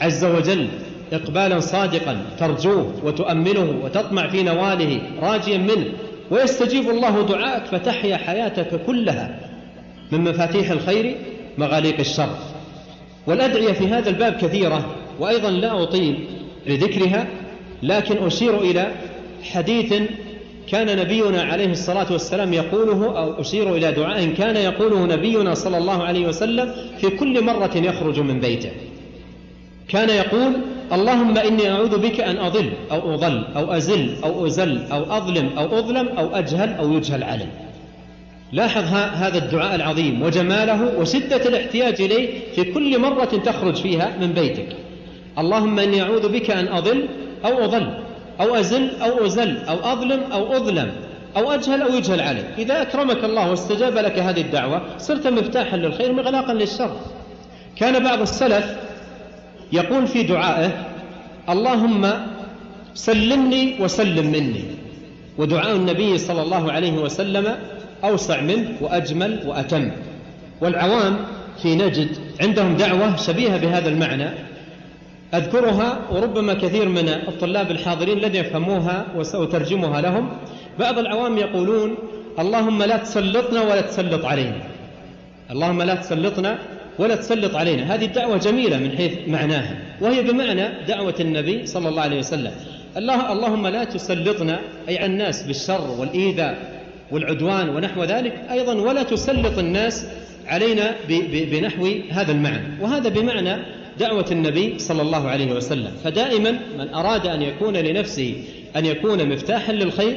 عز وجل إقبالا صادقا ترجوه وتؤمله وتطمع في نواله راجيا منه. ويستجيب الله دعاءك فتحيا حياتك كلها من مفاتيح الخير مغاليق الشر. والأدعية في هذا الباب كثيرة وأيضا لا أطيل لذكرها لكن أشير إلى حديث كان نبينا عليه الصلاة والسلام يقوله أو أشير إلى دعاء كان يقوله نبينا صلى الله عليه وسلم في كل مرة يخرج من بيته. كان يقول اللهم إني أعوذ بك أن أضل أو أضل أو أزل أو أزل أو أظلم أو أظلم أو أجهل أو يجهل علي. لاحظ هذا الدعاء العظيم وجماله وشدة الاحتياج إليه في كل مرة تخرج فيها من بيتك. اللهم إني أعوذ بك أن أضل أو أضل أو أزل أو أزل أو أظلم أو أظلم أو أجهل أو يجهل علي. إذا أكرمك الله واستجاب لك هذه الدعوة صرت مفتاحا للخير مغلاقا للشر. كان بعض السلف يقول في دعائه اللهم سلمني وسلم مني. ودعاء النبي صلى الله عليه وسلم أوسع منه وأجمل وأتم. والعوام في نجد عندهم دعوة شبيهة بهذا المعنى. أذكرها وربما كثير من الطلاب الحاضرين لن يفهموها وسأترجمها لهم. بعض العوام يقولون اللهم لا تسلطنا ولا تسلط علينا. اللهم لا تسلطنا ولا تسلط علينا. هذه الدعوة جميلة من حيث معناها وهي بمعنى دعوة النبي صلى الله عليه وسلم. الله اللهم لا تسلطنا أي على الناس بالشر والإيذاء والعدوان ونحو ذلك أيضا ولا تسلط الناس علينا بنحو هذا المعنى. وهذا بمعنى دعوة النبي صلى الله عليه وسلم. فدائما من أراد أن يكون لنفسه أن يكون مفتاحا للخير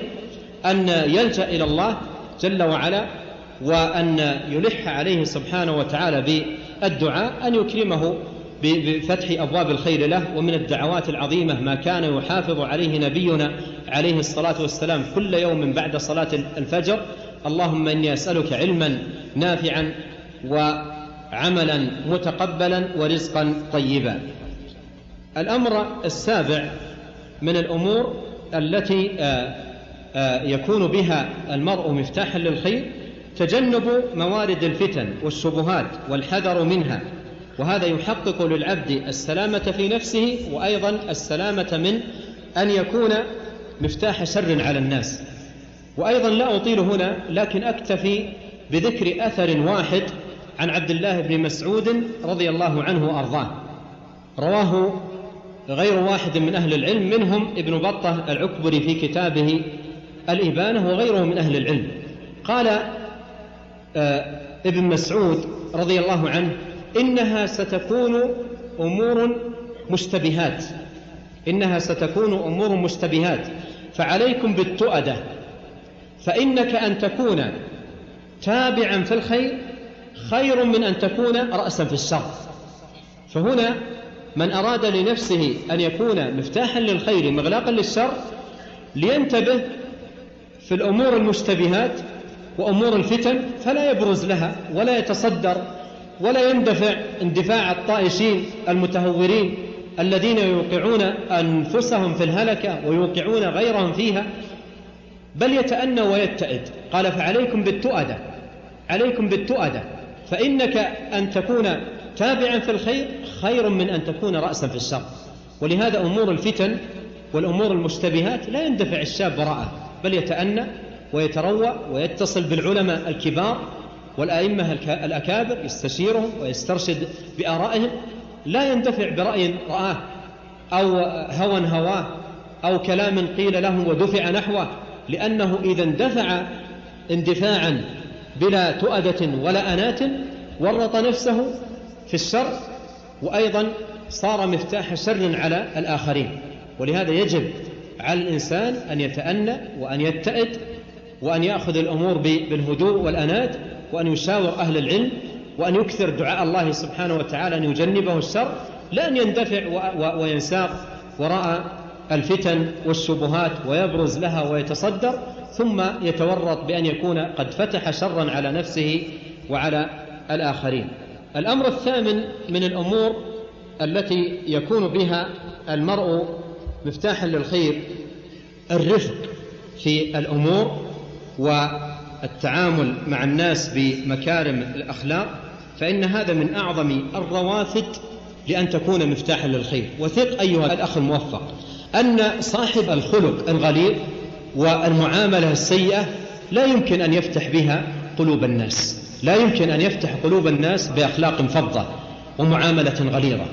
أن يلجأ إلى الله جل وعلا وأن يلح عليه سبحانه وتعالى بالدعاء أن يكرمه بفتح أبواب الخير له ومن الدعوات العظيمة ما كان يحافظ عليه نبينا عليه الصلاة والسلام كل يوم بعد صلاة الفجر. اللهم إني أسألك علما نافعا وعملا متقبلا ورزقا طيبا. الأمر السابع من الأمور التي آه، آه، يكون بها المرء مفتاحا للخير تجنب موارد الفتن والشبهات والحذر منها وهذا يحقق للعبد السلامة في نفسه وأيضا السلامة من أن يكون مفتاح شر على الناس. وأيضا لا أطيل هنا لكن أكتفي بذكر أثر واحد عن عبد الله بن مسعود رضي الله عنه وأرضاه. رواه غير واحد من أهل العلم منهم ابن بطة العكبري في كتابه الإبانة وغيره من أهل العلم. قال ابن مسعود رضي الله عنه إنها ستكون أمور مشتبهات. إنها ستكون أمور مشتبهات. فعليكم بالتؤدة. فإنك أن تكون تابعا في الخير خير من أن تكون رأسا في الشر. فهنا من أراد لنفسه أن يكون مفتاحا للخير مغلاقا للشر لينتبه في الأمور المشتبهات وأمور الفتن فلا يبرز لها ولا يتصدر ولا يندفع اندفاع الطائشين المتهورين الذين يوقعون أنفسهم في الهلكة ويوقعون غيرهم فيها بل يتأنى ويتئد قال فعليكم بالتؤدة عليكم بالتؤدة فإنك أن تكون تابعا في الخير خير من أن تكون رأسا في الشر. ولهذا أمور الفتن والأمور المشتبهات لا يندفع الشاب وراءه بل يتأنى ويتروى ويتصل بالعلماء الكبار والأئمة الأكابر يستشيرهم ويسترشد بآرائهم. لا يندفع برأي رآه أو هوى هواه أو كلام قيل له ودفع نحوه لأنه إذا اندفع اندفاعا بلا تؤدة ولا أنات ورط نفسه في الشر وأيضا صار مفتاح شر على الآخرين. ولهذا يجب على الإنسان أن يتأنى وأن يتئد وأن يأخذ الأمور بالهدوء والأنات وأن يشاور أهل العلم وأن يكثر دعاء الله سبحانه وتعالى أن يجنبه الشر لا أن يندفع وينساق وراء الفتن والشبهات ويبرز لها ويتصدر ثم يتورط بأن يكون قد فتح شرا على نفسه وعلى الآخرين. الأمر الثامن من الأمور التي يكون بها المرء مفتاحا للخير الرفق في الأمور. والتعامل مع الناس بمكارم الأخلاق فإن هذا من أعظم الروافد لأن تكون مفتاحا للخير. وثق أيها الأخ الموفق أن صاحب الخلق الغليظ والمعاملة السيئة لا يمكن أن يفتح بها قلوب الناس لا يمكن أن يفتح قلوب الناس بأخلاق فضة ومعاملة غليظة.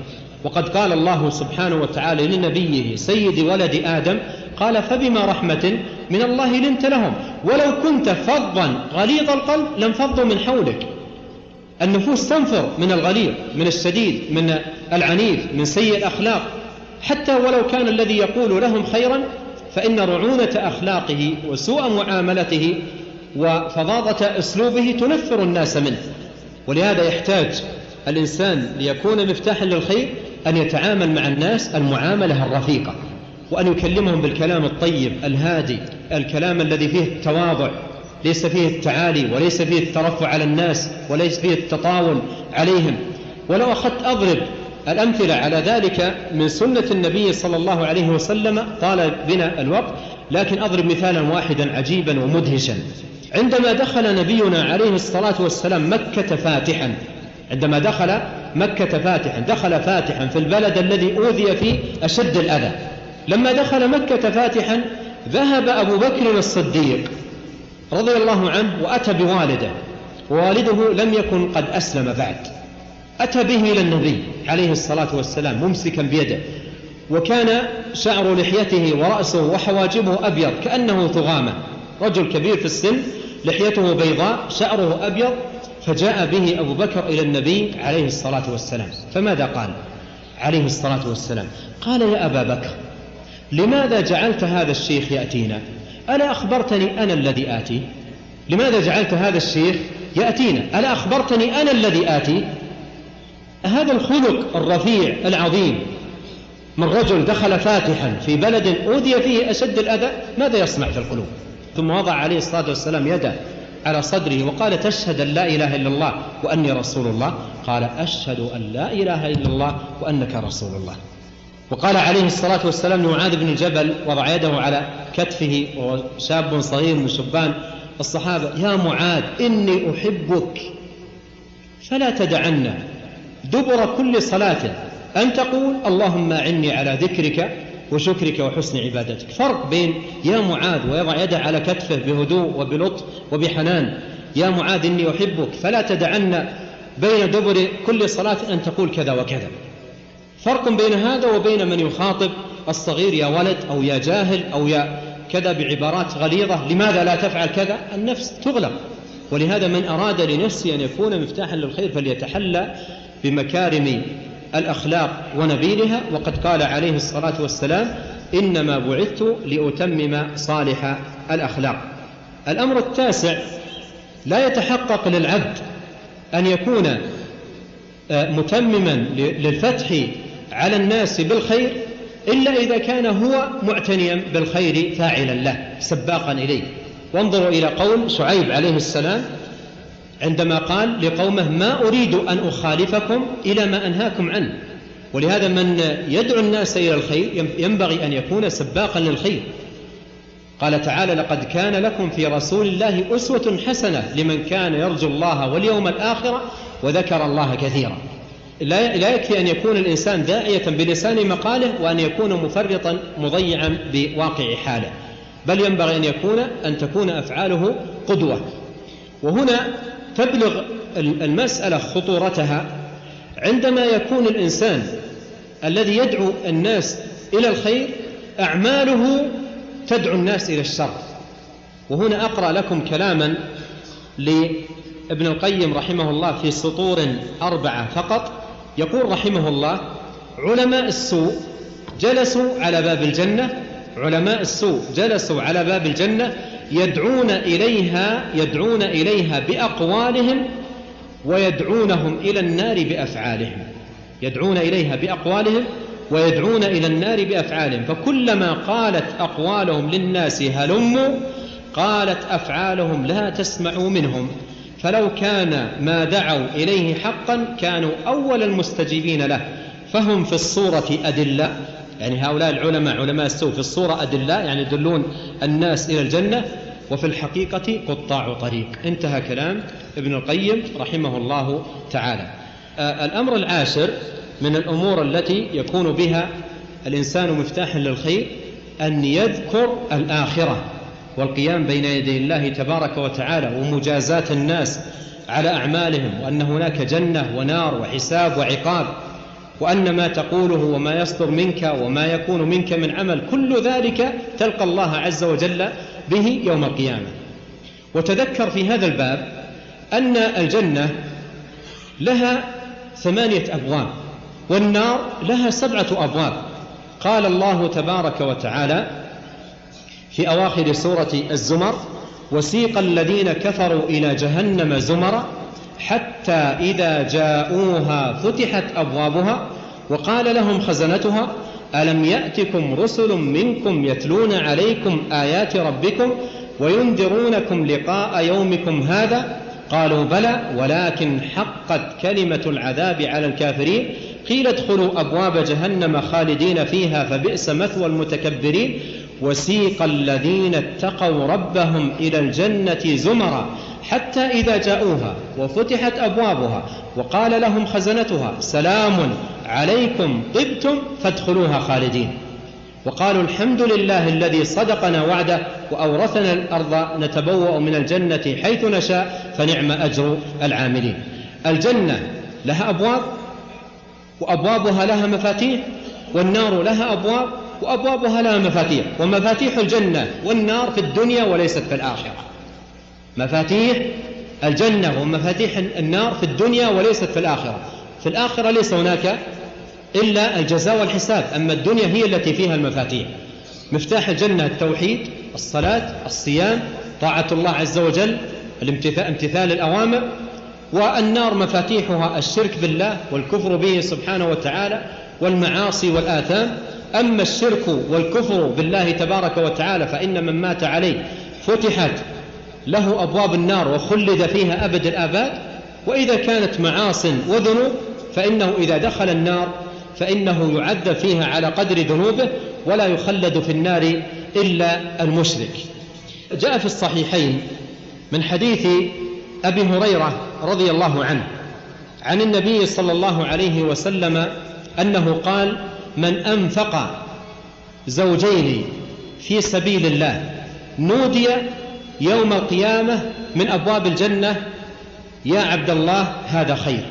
وقد قال الله سبحانه وتعالى لنبيه سيد ولد آدم قال فبما رحمة من الله لنت لهم. ولو كنت فظا غليظ القلب لانفضوا من حولك. النفوس تنفر من الغليظ من الشديد من العنيف من سيء الأخلاق. حتى ولو كان الذي يقول لهم خيرا فإن رعونة أخلاقه وسوء معاملته وفظاظة أسلوبه تنفر الناس منه. ولهذا يحتاج الإنسان ليكون مفتاحا للخير أن يتعامل مع الناس المعاملة الرفيقة. وأن يكلمهم بالكلام الطيب الهادي الكلام الذي فيه التواضع ليس فيه التعالي وليس فيه الترفع على الناس وليس فيه التطاول عليهم. ولو أخذت أضرب الأمثلة على ذلك من سنة النبي صلى الله عليه وسلم طال بنا الوقت لكن أضرب مثالا واحدا عجيبا ومدهشا. عندما دخل نبينا عليه الصلاة والسلام مكة فاتحا عندما دخل مكة فاتحا دخل فاتحا في البلد الذي أوذي فيه أشد الأذى. لما دخل مكة فاتحا ذهب أبو بكر الصديق رضي الله عنه وأتى بوالده ووالده لم يكن قد أسلم بعد. أتى به إلى النبي عليه الصلاة والسلام ممسكا بيده وكان شعر لحيته ورأسه وحواجبه أبيض كأنه ثغامة رجل كبير في السن لحيته بيضاء شعره أبيض فجاء به أبو بكر إلى النبي عليه الصلاة والسلام. فماذا قال عليه الصلاة والسلام؟ قال يا أبا بكر لماذا جعلت هذا الشيخ يأتينا؟ ألا أخبرتني أنا الذي آتي؟ لماذا جعلت هذا الشيخ يأتينا؟ ألا أخبرتني أنا الذي آتي؟ هذا الخلق الرفيع العظيم من رجل دخل فاتحا في بلد أوذي فيه أشد الأذى ماذا يصنع في القلوب؟ ثم وضع عليه الصلاة والسلام يده على صدره وقال تشهد أن لا إله إلا الله وأني رسول الله؟ قال أشهد أن لا إله إلا الله وأنك رسول الله. وقال عليه الصلاة والسلام لمعاذ بن الجبل وضع يده على كتفه وهو شاب صغير من شبان الصحابة يا معاذ إني أحبك فلا تدعنا دبر كل صلاة أن تقول اللهم أعني على ذكرك وشكرك وحسن عبادتك. فرق بين يا معاذ ويضع يده على كتفه بهدوء وبلطف وبحنان يا معاذ إني أحبك فلا تدعنا بين دبر كل صلاة أن تقول كذا وكذا. فرق بين هذا وبين من يخاطب الصغير يا ولد أو يا جاهل أو يا كذا بعبارات غليظة. لماذا لا تفعل كذا؟ النفس تغلق. ولهذا من أراد لنفسه أن يكون مفتاحا للخير فليتحلى بمكارم الأخلاق ونبيلها. وقد قال عليه الصلاة والسلام إنما بعثت لأتمم صالح الأخلاق. الأمر التاسع لا يتحقق للعبد أن يكون آه، متمما للفتح على الناس بالخير إلا إذا كان هو معتنيا بالخير فاعلا له سباقا إليه. وانظروا إلى قول شعيب عليه السلام عندما قال لقومه ما أريد أن أخالفكم إلى ما أنهاكم عنه. ولهذا من يدعو الناس إلى الخير ينبغي أن يكون سباقا للخير. قال تعالى لقد كان لكم في رسول الله أسوة حسنة لمن كان يرجو الله واليوم الآخرة وذكر الله كثيرا. لا يكفي أن يكون الإنسان داعية بلسان مقاله وأن يكون مفرطا مضيعا بواقع حاله. بل ينبغي أن يكون أن تكون أفعاله قدوة. وهنا تبلغ المسألة خطورتها. عندما يكون الإنسان الذي يدعو الناس إلى الخير أعماله تدعو الناس إلى الشر. وهنا أقرأ لكم كلاما لابن القيم رحمه الله في سطور أربعة فقط. يقول رحمه الله علماء السوء جلسوا على باب الجنة علماء السوء جلسوا على باب الجنة يدعون إليها يدعون إليها بأقوالهم ويدعونهم إلى النار بأفعالهم. يدعون إليها بأقوالهم ويدعون إلى النار بأفعالهم. فكلما قالت أقوالهم للناس هلموا قالت أفعالهم لا تسمعوا منهم. فلو كان ما دعوا إليه حقا كانوا أول المستجيبين له. فهم في الصورة أدلة. يعني هؤلاء العلماء علماء السوء في الصورة أدلاء يعني يدلون الناس إلى الجنة وفي الحقيقة قطاع طريق. انتهى كلام ابن القيم رحمه الله تعالى. آه الأمر العاشر من الأمور التي يكون بها الإنسان مفتاحا للخير أن يذكر الآخرة. والقيام بين يدي الله تبارك وتعالى ومجازاة الناس على أعمالهم وأن هناك جنة ونار وحساب وعقاب وأن ما تقوله وما يصدر منك وما يكون منك من عمل كل ذلك تلقى الله عز وجل به يوم القيامة. وتذكر في هذا الباب أن الجنة لها ثمانية أبواب والنار لها سبعة أبواب. قال الله تبارك وتعالى في أواخر سورة الزمر وسيق الذين كفروا إلى جهنم زمرًا حتى إذا جاءوها فتحت أبوابها وقال لهم خزنتها ألم يأتكم رسل منكم يتلون عليكم آيات ربكم وينذرونكم لقاء يومكم هذا؟ قالوا بلى ولكن حقت كلمة العذاب على الكافرين. قيل ادخلوا أبواب جهنم خالدين فيها فبئس مثوى المتكبرين. وسيق الذين اتقوا ربهم إلى الجنة زمرا حتى إذا جاءوها وفتحت أبوابها وقال لهم خزنتها سلام عليكم طبتم فادخلوها خالدين. وقالوا الحمد لله الذي صدقنا وعده وأورثنا الأرض نتبوأ من الجنة حيث نشاء فنعم أجر العاملين. الجنة لها أبواب وأبوابها لها مفاتيح والنار لها أبواب وأبوابها لها مفاتيح ومفاتيح الجنة والنار في الدنيا وليست في الآخرة. مفاتيح الجنة ومفاتيح النار في الدنيا وليست في الآخرة. في الآخرة ليس هناك إلا الجزاء والحساب أما الدنيا هي التي فيها المفاتيح. مفتاح الجنة التوحيد الصلاة الصيام طاعة الله عز وجل امتثال الأوامر والنار مفاتيحها الشرك بالله والكفر به سبحانه وتعالى والمعاصي والآثام. أما الشرك والكفر بالله تبارك وتعالى فإن من مات عليه فتحت له أبواب النار وخلد فيها أبد الآباد وإذا كانت معاص وذنوب فإنه إذا دخل النار فإنه يعذب فيها على قدر ذنوبه ولا يخلد في النار إلا المشرك. جاء في الصحيحين من حديث أبي هريرة رضي الله عنه عن النبي صلى الله عليه وسلم أنه قال من أنفق زوجين في سبيل الله نودي يوم القيامة من أبواب الجنة يا عبد الله هذا خير.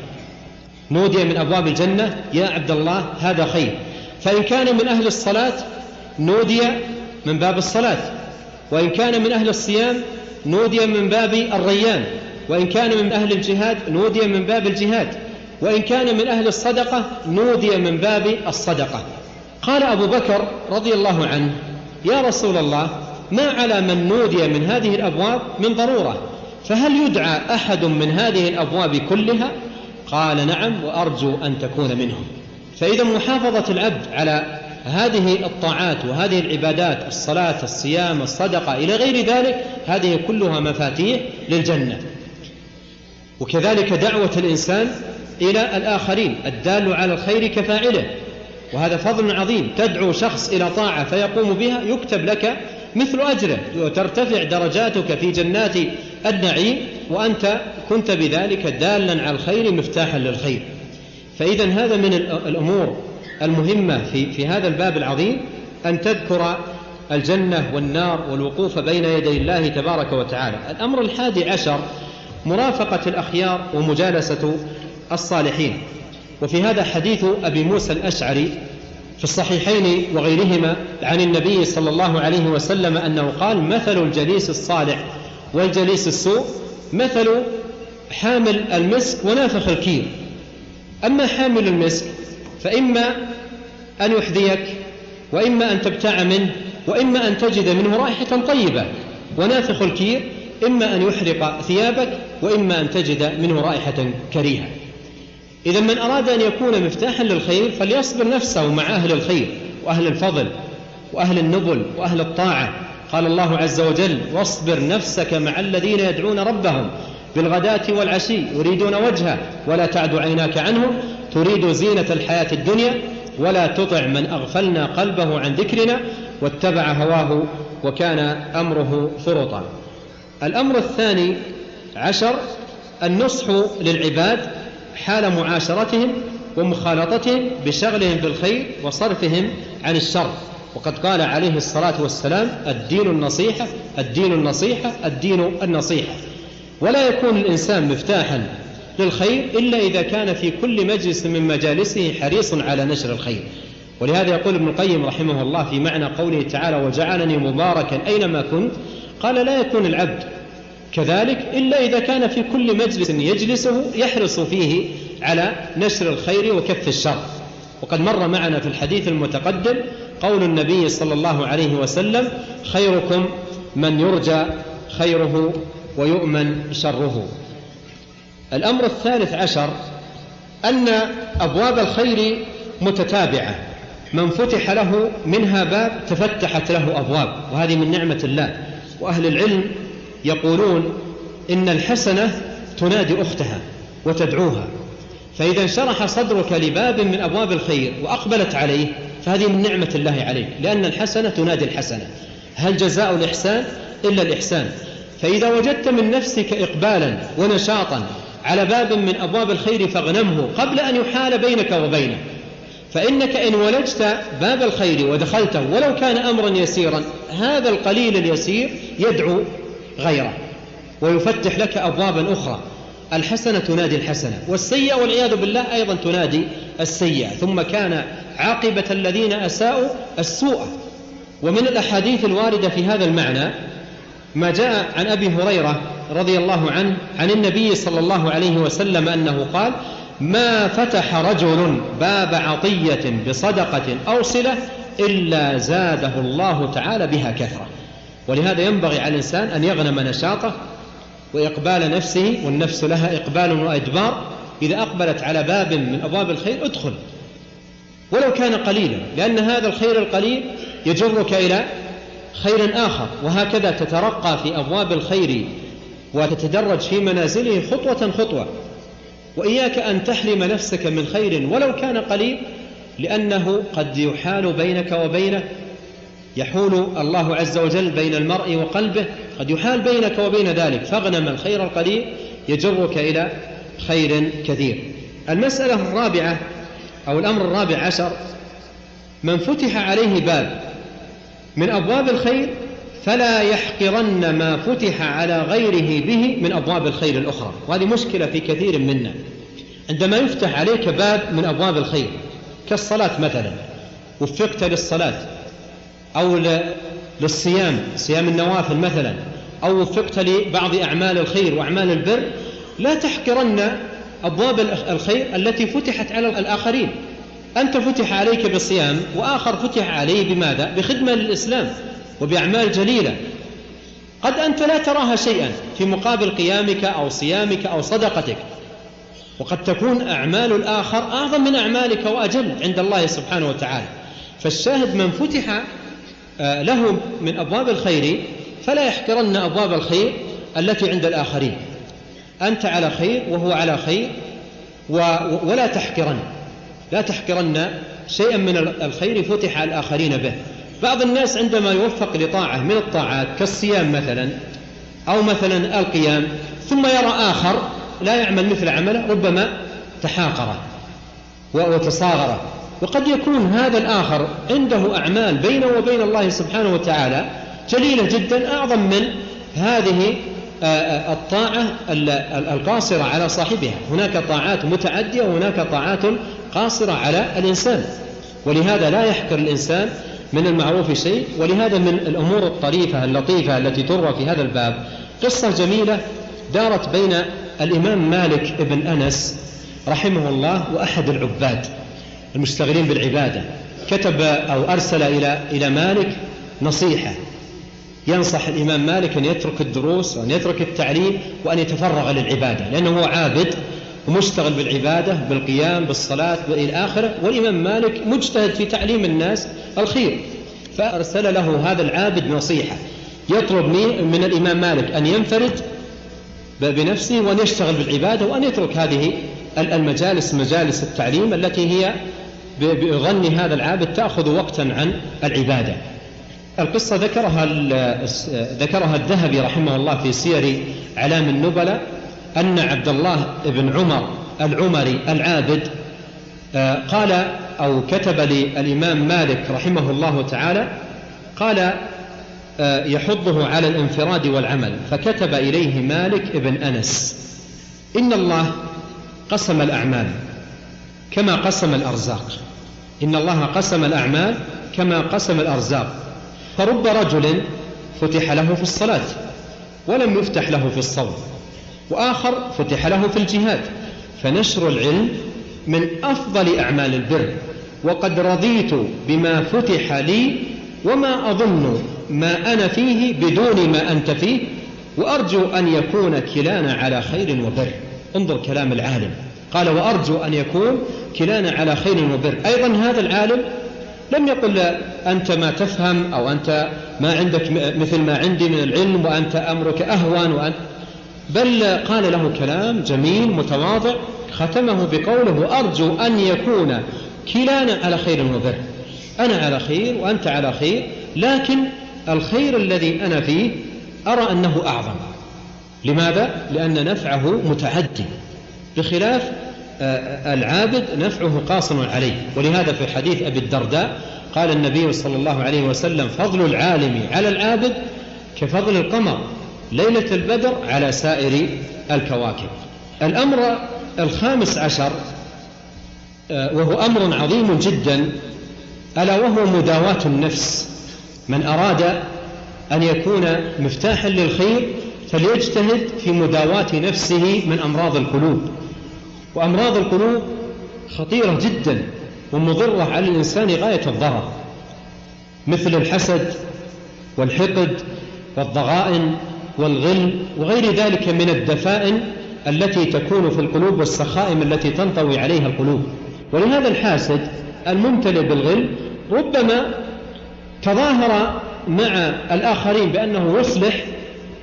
نودي من أبواب الجنة يا عبد الله هذا خير. فإن كان من أهل الصلاة نودي من باب الصلاة. وإن كان من أهل الصيام نودي من باب الريان. وإن كان من أهل الجهاد نودي من باب الجهاد. وإن كان من أهل الصدقة نودي من باب الصدقة. قال أبو بكر رضي الله عنه يا رسول الله ما على من نودي من هذه الأبواب من ضرورة فهل يدعى أحد من هذه الأبواب كلها قال نعم وأرجو أن تكون منهم. فإذا محافظة العبد على هذه الطاعات وهذه العبادات الصلاة الصيام الصدقة إلى غير ذلك هذه كلها مفاتيح للجنة. وكذلك دعوة الإنسان إلى الآخرين الدال على الخير كفاعله. وهذا فضل عظيم. تدعو شخص إلى طاعة فيقوم بها يكتب لك مثل أجره. وترتفع درجاتك في جنات النعيم وأنت كنت بذلك دالا على الخير مفتاحا للخير. فإذا هذا من الأمور المهمة في, في هذا الباب العظيم أن تذكر الجنة والنار والوقوف بين يدي الله تبارك وتعالى. الأمر الحادي عشر مرافقة الأخيار ومجالسة الصالحين. وفي هذا حديث أبي موسى الأشعري في الصحيحين وغيرهما عن النبي صلى الله عليه وسلم أنه قال مثل الجليس الصالح والجليس السوء مثل حامل المسك ونافخ الكير أما حامل المسك فإما أن يحذيك وإما أن تبتاع منه وإما أن تجد منه رائحة طيبة ونافخ الكير إما أن يحرق ثيابك وإما أن تجد منه رائحة كريهة. إذا من أراد أن يكون مفتاحا للخير فليصبر نفسه مع أهل الخير وأهل الفضل وأهل النبل وأهل الطاعة. قال الله عز وجل واصبر نفسك مع الذين يدعون ربهم بالغداة والعشي يريدون وجهه ولا تعد عيناك عنهم تريد زينة الحياة الدنيا ولا تطع من أغفلنا قلبه عن ذكرنا واتبع هواه وكان أمره فرطا الأمر الثاني عشر النصح للعباد حال معاشرتهم ومخالطتهم بشغلهم بالخير وصرفهم عن الشر. وقد قال عليه الصلاة والسلام الدين النصيحة الدين النصيحة الدين النصيحة. ولا يكون الإنسان مفتاحا للخير إلا إذا كان في كل مجلس من مجالسه حريص على نشر الخير. ولهذا يقول ابن القيم رحمه الله في معنى قوله تعالى وجعلني مباركا أينما كنت قال لا يكون العبد كذلك إلا إذا كان في كل مجلس يجلسه يحرص فيه على نشر الخير وكف الشر. وقد مر معنا في الحديث المتقدم قول النبي صلى الله عليه وسلم خيركم من يرجى خيره ويؤمن شره. الأمر الثالث عشر أن أبواب الخير متتابعة. من فتح له منها باب تفتحت له أبواب وهذه من نعمة الله. وأهل العلم يقولون إن الحسنة تنادي أختها وتدعوها. فإذا انشرح صدرك لباب من أبواب الخير وأقبلت عليه فهذه من نعمة الله عليك لأن الحسنة تنادي الحسنة. هل جزاء الإحسان؟ إلا الإحسان. فإذا وجدت من نفسك إقبالا ونشاطا على باب من أبواب الخير فاغنمه قبل أن يحال بينك وبينه. فإنك إن ولجت باب الخير ودخلته ولو كان أمرا يسيرا هذا القليل اليسير يدعو غيره. ويفتح لك أبوابا أخرى. الحسنة تنادي الحسنة والسيئة والعياذ بالله أيضا تنادي السيئة. ثم كان عاقبة الذين أساءوا السوء. ومن الأحاديث الواردة في هذا المعنى ما جاء عن أبي هريرة رضي الله عنه عن النبي صلى الله عليه وسلم أنه قال ما فتح رجل باب عطية بصدقة أو صلة إلا زاده الله تعالى بها كثرة. ولهذا ينبغي على الإنسان أن يغنم نشاطه وإقبال نفسه والنفس لها إقبال وإدبار. إذا أقبلت على باب من أبواب الخير ادخل. ولو كان قليلا لأن هذا الخير القليل يجرك إلى خير آخر. وهكذا تترقى في أبواب الخير وتتدرج في منازله خطوة خطوة. وإياك أن تحرم نفسك من خير ولو كان قليل لأنه قد يحال بينك وبينه يحول الله عز وجل بين المرء وقلبه قد يحال بينك وبين ذلك. فاغنم الخير القليل يجرك إلى خير كثير. المسألة الرابعة أو الأمر الرابع عشر من فتح عليه باب من أبواب الخير فلا يحقرن ما فتح على غيره به من أبواب الخير الأخرى. وهذه مشكلة في كثير منا. عندما يفتح عليك باب من أبواب الخير كالصلاة مثلا وفقت للصلاة أو للصيام صيام النوافل مثلا أو وفقت لبعض أعمال الخير وأعمال البر لا تحقرن أبواب الخير التي فتحت على الآخرين. أنت فتح عليك بالصيام وآخر فتح عليه بماذا؟ بخدمة للإسلام وبأعمال جليلة. قد أنت لا تراها شيئا في مقابل قيامك أو صيامك أو صدقتك. وقد تكون أعمال الآخر أعظم من أعمالك وأجل عند الله سبحانه وتعالى. فالشاهد من فتح آه، له من أبواب الخير فلا يحقرن أبواب الخير التي عند الآخرين. أنت على خير وهو على خير ولا تحقرن. لا تحقرن شيئا من الخير فتح الآخرين به. بعض الناس عندما يوفق لطاعة من الطاعات كالصيام مثلا أو مثلا القيام ثم يرى آخر لا يعمل مثل عمله ربما تحاقره وتصاغره. وقد يكون هذا الآخر عنده أعمال بينه وبين الله سبحانه وتعالى جليلة جدا أعظم من هذه آه، آه، الطاعة القاصرة على صاحبها. هناك طاعات متعدية وهناك طاعات قاصرة على الإنسان. ولهذا لا يحقر الإنسان من المعروف شيء ولهذا من الأمور الطريفة اللطيفة التي تروى في هذا الباب. قصة جميلة دارت بين الإمام مالك بن أنس رحمه الله وأحد العباد. المشتغلين بالعبادة. كتب أو أرسل إلى إلى مالك نصيحة. ينصح الإمام مالك أن يترك الدروس وأن يترك التعليم وأن يتفرغ للعبادة لأنه هو عابد ومشتغل بالعبادة بالقيام بالصلاة وإلى آخره. والإمام مالك مجتهد في تعليم الناس الخير. فأرسل له هذا العابد نصيحة. يطلب من الإمام مالك أن ينفرد بنفسه وأن يشتغل بالعبادة وأن يترك هذه المجالس مجالس التعليم التي هي بغني هذا العابد تأخذ وقتا عن العبادة. القصة ذكرها ذكرها الذهبي رحمه الله في سير علام النبلاء أن عبد الله بن عمر العمري العابد آه، قال أو كتب للإمام مالك رحمه الله تعالى قال آه، يحضه على الانفراد والعمل. فكتب إليه مالك بن أنس إن الله قسم الأعمال كما قسم الأرزاق. إن الله قسم الأعمال كما قسم الأرزاق. فرب رجل فتح له في الصلاة ولم يفتح له في الصوم وآخر فتح له في الجهاد. فنشر العلم من أفضل أعمال البر وقد رضيت بما فتح لي وما أظن ما أنا فيه بدون ما أنت فيه وأرجو أن يكون كلانا على خير وبر. انظر كلام العالم. قال وأرجو أن يكون كلانا على خير وبر. أيضا هذا العالم لم يقل أنت ما تفهم أو أنت ما عندك مثل ما عندي من العلم وأنت أمرك أهون وأنت بل قال له كلام جميل متواضع ختمه بقوله أرجو أن يكون كلانا على خير وبر. أنا على خير وأنت على خير لكن الخير الذي أنا فيه أرى أنه أعظم. لماذا؟ لأن نفعه متعدي بخلاف العابد نفعه قاصر عليه. ولهذا في حديث أبي الدرداء قال النبي صلى الله عليه وسلم فضل العالم على العابد كفضل القمر ليلة البدر على سائر الكواكب. الأمر الخامس عشر آه، وهو أمر عظيم جدا ألا وهو مداواة النفس. من أراد أن يكون مفتاحا للخير فليجتهد في مداواة نفسه من أمراض القلوب. وأمراض القلوب خطيرة جدا ومضرة على الإنسان غاية الضرر مثل الحسد والحقد والضغائن والغل وغير ذلك من الدفائن التي تكون في القلوب والسخائم التي تنطوي عليها القلوب. ولهذا الحاسد الممتلئ بالغل ربما تظاهر مع الآخرين بأنه يصلح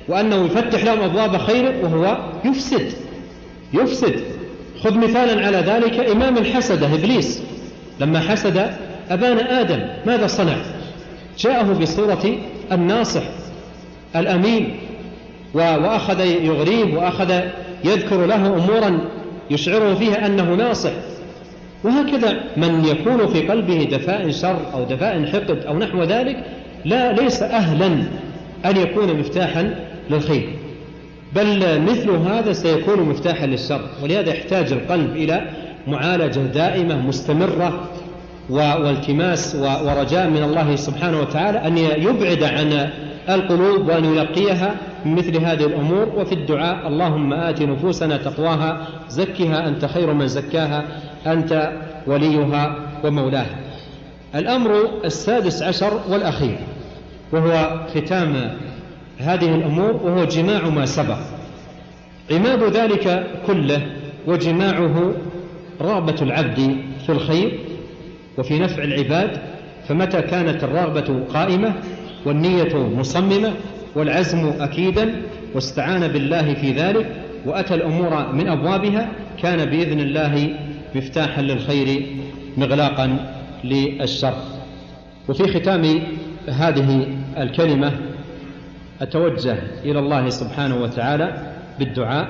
وأنه يفتح لهم أبواب خير وهو يفسد يفسد. خذ مثالا على ذلك إمام الحسدة إبليس. لما حسد أبانا آدم ماذا صنع؟ جاءه بصورة الناصح الأمين وأخذ يغريه وأخذ يذكر له أمورا يشعره فيها أنه ناصح. وهكذا من يكون في قلبه دفاء شر أو دفاء حقد أو نحو ذلك لا ليس أهلا أن يكون مفتاحا للخير. بل مثل هذا سيكون مفتاحا للشر ولهذا يحتاج القلب إلى معالجة دائمة مستمرة والتماس ورجاء من الله سبحانه وتعالى أن يبعد عن القلوب وأن ينقيها من مثل هذه الأمور. وفي الدعاء اللهم آت نفوسنا تقواها زكها أنت خير من زكاها أنت وليها ومولاها. الأمر السادس عشر والأخير وهو ختام هذه الأمور وهو جماع ما سبق. عماد ذلك كله وجماعه رغبة العبد في الخير وفي نفع العباد فمتى كانت الرغبة قائمة والنية مصممة والعزم أكيدا واستعان بالله في ذلك وأتى الأمور من أبوابها كان بإذن الله مفتاحا للخير مغلاقا للشر. وفي ختام هذه الكلمة أتوجه إلى الله سبحانه وتعالى بالدعاء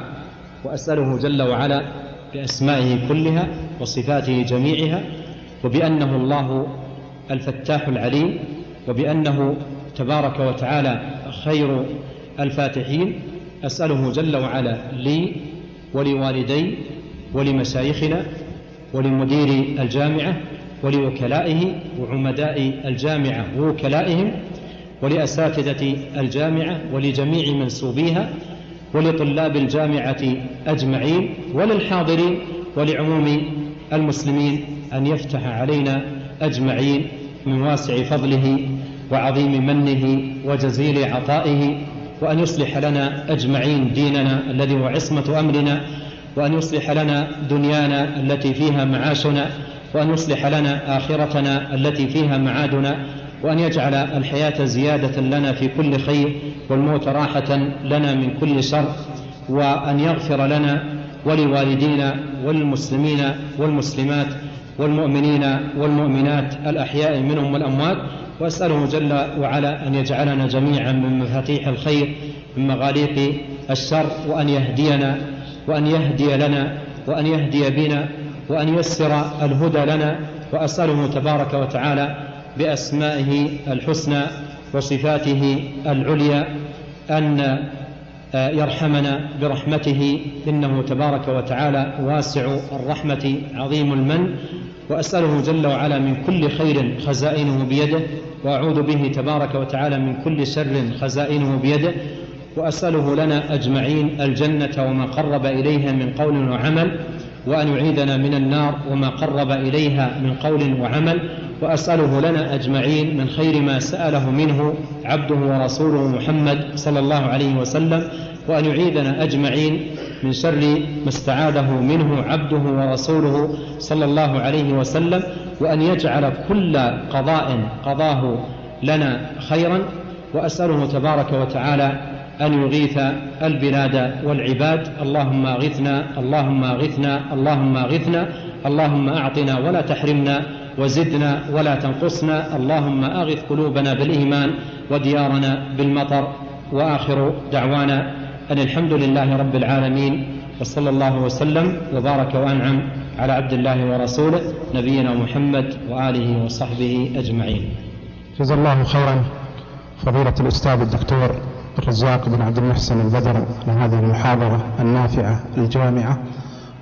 وأسأله جل وعلا بأسمائه كلها وصفاته جميعها وبأنه الله الفتاح العليم وبأنه تبارك وتعالى خير الفاتحين. أسأله جل وعلا لي ولوالدي ولمشايخنا ولمدير الجامعة ولوكلائه وعمداء الجامعة ووكلائهم ولأساتذة الجامعة ولجميع منسوبيها ولطلاب الجامعة أجمعين وللحاضرين ولعموم المسلمين أن يفتح علينا أجمعين من واسع فضله وعظيم منه وجزيل عطائه وأن يصلح لنا أجمعين ديننا الذي هو عصمة أمرنا وأن يصلح لنا دنيانا التي فيها معاشنا وأن يصلح لنا آخرتنا التي فيها معادنا وأن يجعل الحياة زيادة لنا في كل خير والموت راحة لنا من كل شر وأن يغفر لنا ولوالدينا والمسلمين والمسلمات والمؤمنين والمؤمنات الأحياء منهم والأموات. وأسأله جل وعلا أن يجعلنا جميعا من مفاتيح الخير من مغاليق الشر وأن يهدينا وأن يهدي لنا وأن يهدي بنا وأن ييسر الهدى لنا. وأسأله تبارك وتعالى بأسمائه الحسنى وصفاته العليا أن يرحمنا برحمته إنه تبارك وتعالى واسع الرحمة عظيم المن وأسأله جل وعلا من كل خير خزائنه بيده وأعوذ به تبارك وتعالى من كل شر خزائنه بيده وأسأله لنا أجمعين الجنة وما قرب إليها من قول وعمل وأن يعيذنا من النار وما قرب إليها من قول وعمل وأسأله لنا أجمعين من خير ما سأله منه عبده ورسوله محمد صلى الله عليه وسلم وأن يعيذنا أجمعين من شر ما استعاذه منه عبده ورسوله صلى الله عليه وسلم وأن يجعل كل قضاء قضاه لنا خيرا. وأسأله تبارك وتعالى أن يغيث البلاد والعباد. اللهم أغثنا اللهم أغثنا اللهم أغثنا اللهم أعطنا ولا تحرمنا. وزدنا ولا تنقصنا. اللهم أغث قلوبنا بالإيمان وديارنا بالمطر. وآخر دعوانا أن الحمد لله رب العالمين وصلى الله وسلم وبارك وأنعم على عبد الله ورسوله نبينا محمد وآله وصحبه أجمعين. جزا الله خيرا. فضيلة الأستاذ الدكتور الرزاق بن عبد المحسن البدر على هذه المحاضرة النافعة الجامعة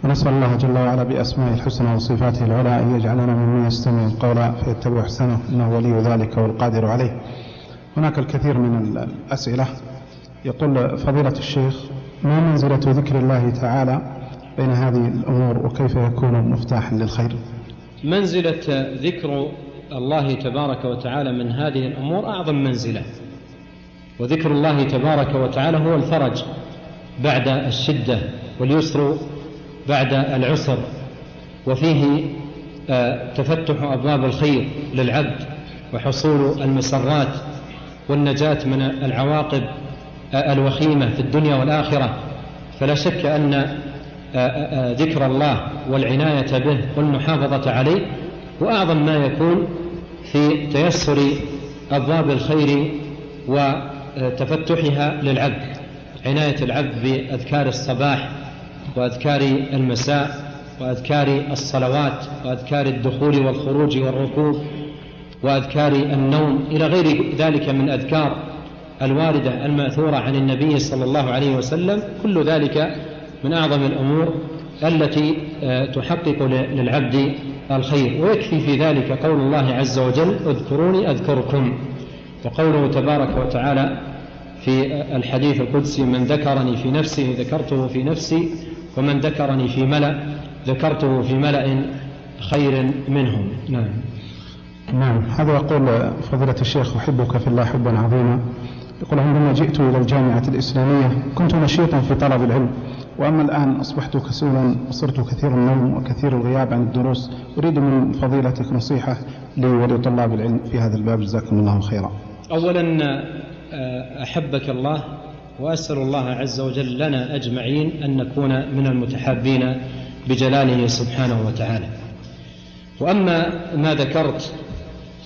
ونسأل الله جل وعلا بأسمائه الحسنى وصفاته العلى أن يجعلنا ممن يستمع القول فيتبع أحسنه إنه ولي ذلك والقادر عليه. هناك الكثير من الأسئلة. يقول فضيلة الشيخ ما منزلة ذكر الله تعالى بين هذه الأمور وكيف يكون مفتاحا للخير؟ منزلة ذكر الله تبارك وتعالى من هذه الأمور أعظم منزلة. وذكر الله تبارك وتعالى هو الفرج بعد الشدة واليسر بعد العسر وفيه آه، تفتح أبواب الخير للعبد وحصول المسرات والنجاة من العواقب آه، الوخيمة في الدنيا والآخرة. فلا شك أن آه، ذكر الله والعناية به والمحافظة عليه وأعظم ما يكون في تيسر أبواب الخير وتفتحها للعبد عناية العبد بأذكار الصباح وأذكار المساء وأذكار الصلوات وأذكار الدخول والخروج والركوب وأذكار النوم إلى غير ذلك من أذكار الواردة المأثورة عن النبي صلى الله عليه وسلم كل ذلك من أعظم الأمور التي آه، تحقق للعبد الخير. ويكفي في ذلك قول الله عز وجل اذكروني أذكركم وقوله تبارك وتعالى في الحديث القدسي من ذكرني في نفسه ذكرته في نفسي ومن ذكرني في ملأ ذكرته في ملأ خير منهم. نعم. نعم. هذا يقول فضيلة الشيخ أحبك في الله حبا عظيما. يقول عندما جئت إلى الجامعة الإسلامية كنت نشيطا في طلب العلم وأما الآن أصبحت كسولا وصرت كثير النوم وكثير الغياب عن الدروس. أريد من فضيلتك نصيحة لي ولطلاب العلم في هذا الباب جزاكم الله خيرا. أولا آه، أحبك الله وأسأل الله عز وجل لنا أجمعين أن نكون من المتحابين بجلاله سبحانه وتعالى. وأما ما ذكرت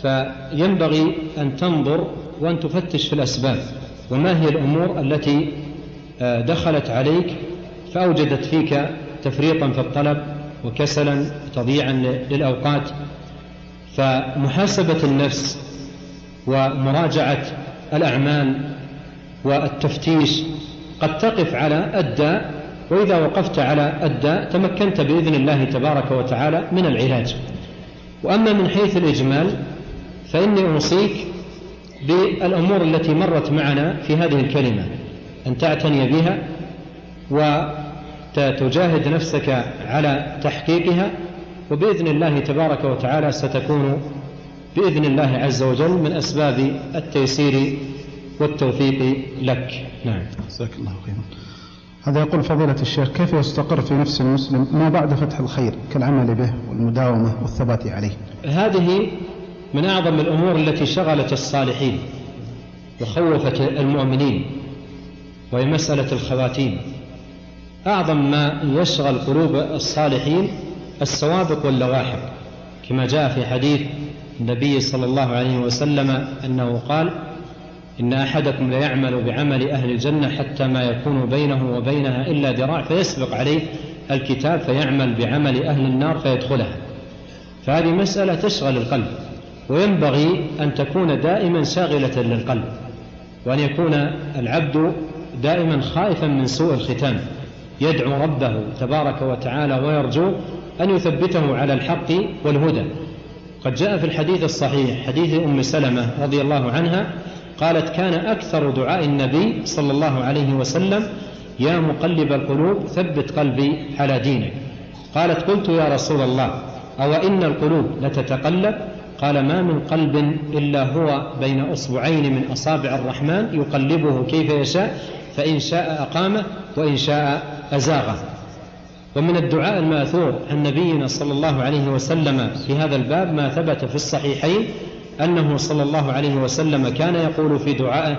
فينبغي أن تنظر وأن تفتش في الأسباب. وما هي الأمور التي آه، دخلت عليك فأوجدت فيك تفريطا في الطلب وكسلا تضييعا للأوقات. فمحاسبة النفس ومراجعة الأعمال والتفتيش قد تقف على الداء وإذا وقفت على الداء تمكنت بإذن الله تبارك وتعالى من العلاج. وأما من حيث الإجمال فإني أوصيك بالأمور التي مرت معنا في هذه الكلمة أن تعتني بها وتجاهد نفسك على تحقيقها وبإذن الله تبارك وتعالى ستكون بإذن الله عز وجل من أسباب التيسير والتوفيق لك. نعم. جزاك الله خيرا. هذا يقول فضيلة الشيخ كيف يستقر في نفس المسلم ما بعد فتح الخير كالعمل به والمداومة والثبات عليه؟ هذه من أعظم الأمور التي شغلت الصالحين وخوفت المؤمنين وهي مسألة الخواتيم. أعظم ما يشغل قلوب الصالحين السوابق واللواحق كما جاء في حديث النبي صلى الله عليه وسلم أنه قال إن أحدكم ليعمل بعمل أهل الجنة حتى ما يكون بينه وبينها إلا ذراع فيسبق عليه الكتاب فيعمل بعمل أهل النار فيدخلها. فهذه مسألة تشغل القلب وينبغي أن تكون دائما شاغلة للقلب وأن يكون العبد دائما خائفا من سوء الختام. يدعو ربه تبارك وتعالى ويرجو أن يثبته على الحق والهدى. قد جاء في الحديث الصحيح حديث أم سلمة رضي الله عنها قالت كان أكثر دعاء النبي صلى الله عليه وسلم يا مقلب القلوب ثبت قلبي على دينك. قالت قلت يا رسول الله أو إن القلوب لتتقلب؟ قال ما من قلب إلا هو بين أصبعين من أصابع الرحمن يقلبه كيف يشاء فإن شاء أقامه وإن شاء أزاغه. ومن الدعاء المأثور عن نبينا صلى الله عليه وسلم في هذا الباب ما ثبت في الصحيحين أنه صلى الله عليه وسلم كان يقول في دعائه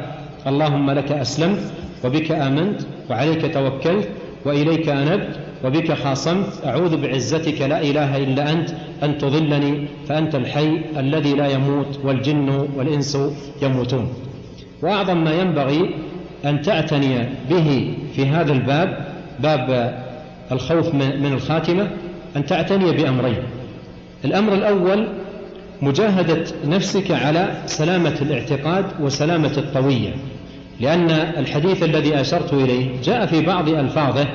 اللهم لك أسلمت وبك آمنت وعليك توكلت وإليك أنبت وبك خاصمت أعوذ بعزتك لا إله إلا أنت أن تضلني فأنت الحي الذي لا يموت والجن والإنس يموتون. وأعظم ما ينبغي أن تعتني به في هذا الباب باب الخوف من الخاتمة أن تعتني بأمرين. الأمر الأول مجاهدة نفسك على سلامة الاعتقاد وسلامة الطوية. لأن الحديث الذي أشرت إليه جاء في بعض ألفاظه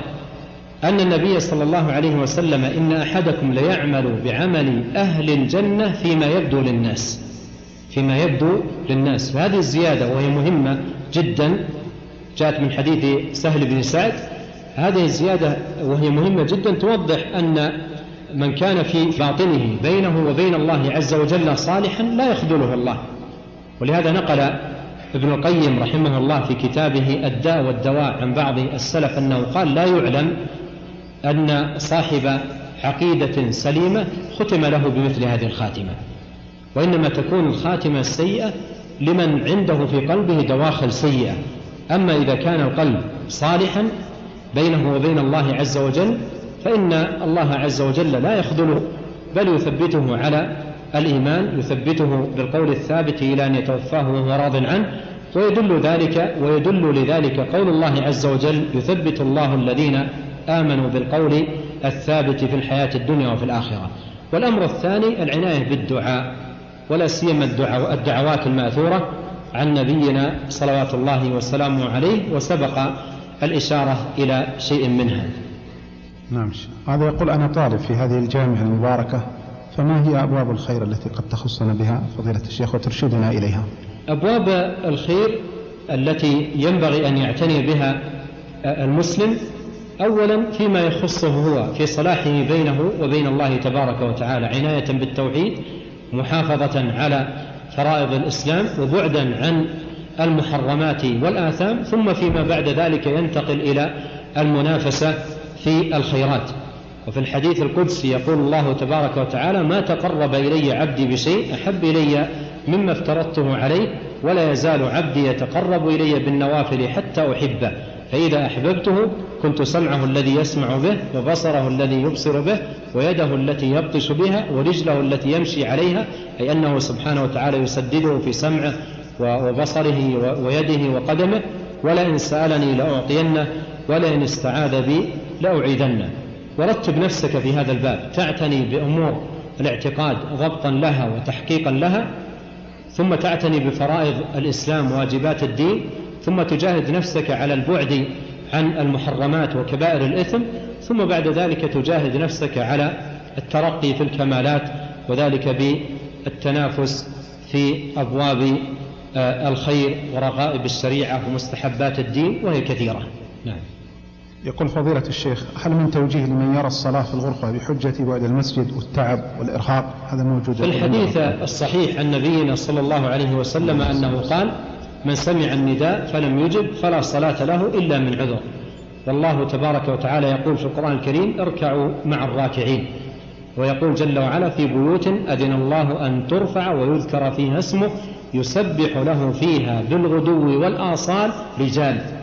أن النبي صلى الله عليه وسلم إن أحدكم ليعمل بعمل أهل الجنة فيما يبدو للناس. فيما يبدو للناس. فهذه الزيادة وهي مهمة جدا. جاءت من حديث سهل بن سعد. هذه الزيادة وهي مهمة جدا توضح أن من كان في باطنه بينه وبين الله عز وجل صالحا لا يخذله الله. ولهذا نقل ابن القيم رحمه الله في كتابه الداء والدواء عن بعض السلف أنه قال لا يعلم أن صاحب عقيدة سليمة ختم له بمثل هذه الخاتمة وإنما تكون الخاتمة السيئة لمن عنده في قلبه دواخل سيئة. أما إذا كان القلب صالحا بينه وبين الله عز وجل فإن الله عز وجل لا يخذله بل يثبته على الإيمان يثبته بالقول الثابت إلى أن يتوفاه وهو راض عنه ويدل ذلك ويدل لذلك قول الله عز وجل يثبت الله الذين آمنوا بالقول الثابت في الحياة الدنيا وفي الآخرة. والأمر الثاني العناية بالدعاء ولا سيما الدعوات المأثورة عن نبينا صلوات الله وسلامه عليه وسبق الإشارة إلى شيء منها. نعم هذا يقول أنا طالب في هذه الجامعة المباركة فما هي أبواب الخير التي قد تخصنا بها فضيلة الشيخ وترشدنا إليها؟ أبواب الخير التي ينبغي أن يعتني بها المسلم أولا فيما يخصه هو في صلاحه بينه وبين الله تبارك وتعالى عناية بالتوحيد محافظة على فرائض الإسلام وبعدا عن المحرمات والآثام ثم فيما بعد ذلك ينتقل إلى المنافسة في الخيرات. وفي الحديث القدسي يقول الله تبارك وتعالى ما تقرب إلي عبدي بشيء أحب إلي مما افترضته عليه ولا يزال عبدي يتقرب إلي بالنوافل حتى أحبه. فإذا أحببته كنت سمعه الذي يسمع به وبصره الذي يبصر به ويده التي يبطش بها ورجله التي يمشي عليها أي أنه سبحانه وتعالى يسدده في سمعه وبصره ويده وقدمه ولئن سألني لأعطينه ولئن استعاذ بي لأعيذنه ورتب نفسك في هذا الباب. تعتني بأمور الاعتقاد ضبطا لها وتحقيقا لها ثم تعتني بفرائض الإسلام واجبات الدين ثم تجاهد نفسك على البعد عن المحرمات وكبائر الإثم ثم بعد ذلك تجاهد نفسك على الترقي في الكمالات وذلك بالتنافس في أبواب آه، الخير ورغائب الشريعة ومستحبات الدين وهي كثيرة. نعم. يقول فضيلة الشيخ هل من توجيه لمن يرى الصلاة في الغرفة بحجة بعد المسجد والتعب والإرهاق؟ هذا موجود في الحديث الصحيح عن نبينا صلى الله عليه وسلم أنه قال من سمع النداء فلم يجب فلا صلاة له إلا من عذر. والله تبارك وتعالى يقول في القرآن الكريم اركعوا مع الراكعين. ويقول جل وعلا في بيوت أذن الله أن ترفع ويذكر فيها اسمه يسبح له فيها بالغدو والآصال رجال.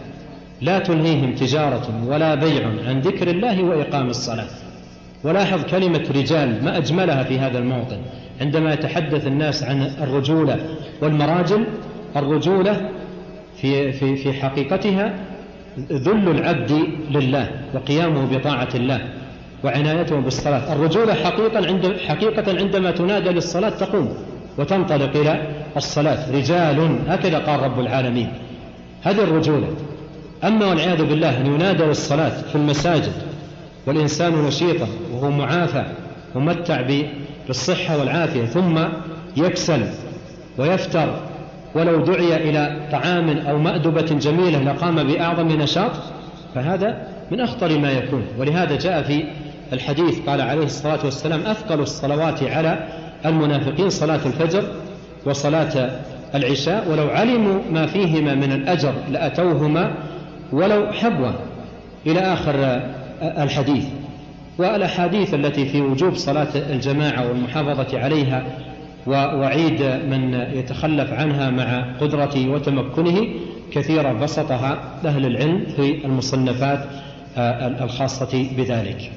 لا تلهيهم تجارة ولا بيع عن ذكر الله وإقام الصلاة. ولاحظ كلمة رجال ما أجملها في هذا الموطن. عندما يتحدث الناس عن الرجولة والمراجل الرجولة في, في, في حقيقتها ذل العبد لله وقيامه بطاعة الله وعنايته بالصلاة. الرجولة حقيقة, عند حقيقة عندما تنادى للصلاة تقوم وتنطلق إلى الصلاة. رجال هكذا قال رب العالمين. هذه الرجولة. أما والعياذ بالله أن ينادى للصلاة في المساجد والإنسان نشيطا وهو معافى ممتع بالصحة والعافية ثم يكسل ويفتر. ولو دعي إلى طعام أو مأدبة جميلة لقام بأعظم نشاط فهذا من أخطر ما يكون. ولهذا جاء في الحديث قال عليه الصلاة والسلام أثقل الصلوات على المنافقين صلاة الفجر وصلاة العشاء ولو علموا ما فيهما من الأجر لأتوهما ولو حبوا إلى آخر الحديث والأحاديث التي في وجوب صلاة الجماعة والمحافظة عليها ووعيد من يتخلف عنها مع قدرته وتمكنه كثيرا بسطها أهل العلم في المصنفات الخاصة بذلك.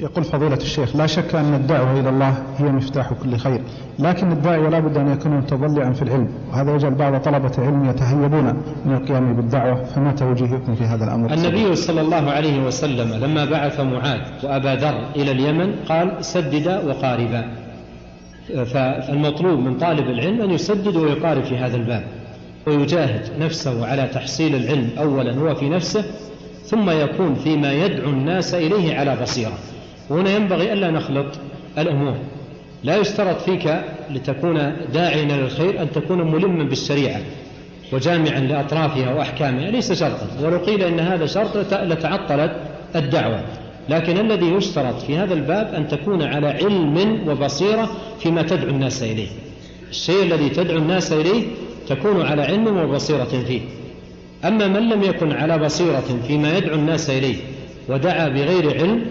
يقول فضيلة الشيخ لا شك أن الدعوة إلى الله هي مفتاح كل خير لكن الداعي ولا بد أن يكون متضلعا في العلم وهذا يجعل بعض طلبة العلم يتهيبون من القيام بالدعوة فما توجيهكم في هذا الأمر؟ النبي صلى الله عليه وسلم لما بعث معاذ وأبا ذر إلى اليمن قال سددا وقاربا فالمطلوب من طالب العلم أن يسدد ويقارب في هذا الباب ويجاهد نفسه على تحصيل العلم أولا هو في نفسه ثم يكون فيما يدعو الناس إليه على بصيرة. وهنا ينبغي ألا نخلط الأمور. لا يشترط فيك لتكون داعيا للخير أن تكون ملما بالشريعة وجامعا لأطرافها وأحكامها ليس شرطا. ولو قيل إن هذا شرط لتعطلت الدعوة. لكن الذي يشترط في هذا الباب أن تكون على علم وبصيرة فيما تدعو الناس إليه. الشيء الذي تدعو الناس إليه تكون على علم وبصيرة فيه. أما من لم يكن على بصيرة فيما يدعو الناس إليه ودعا بغير علم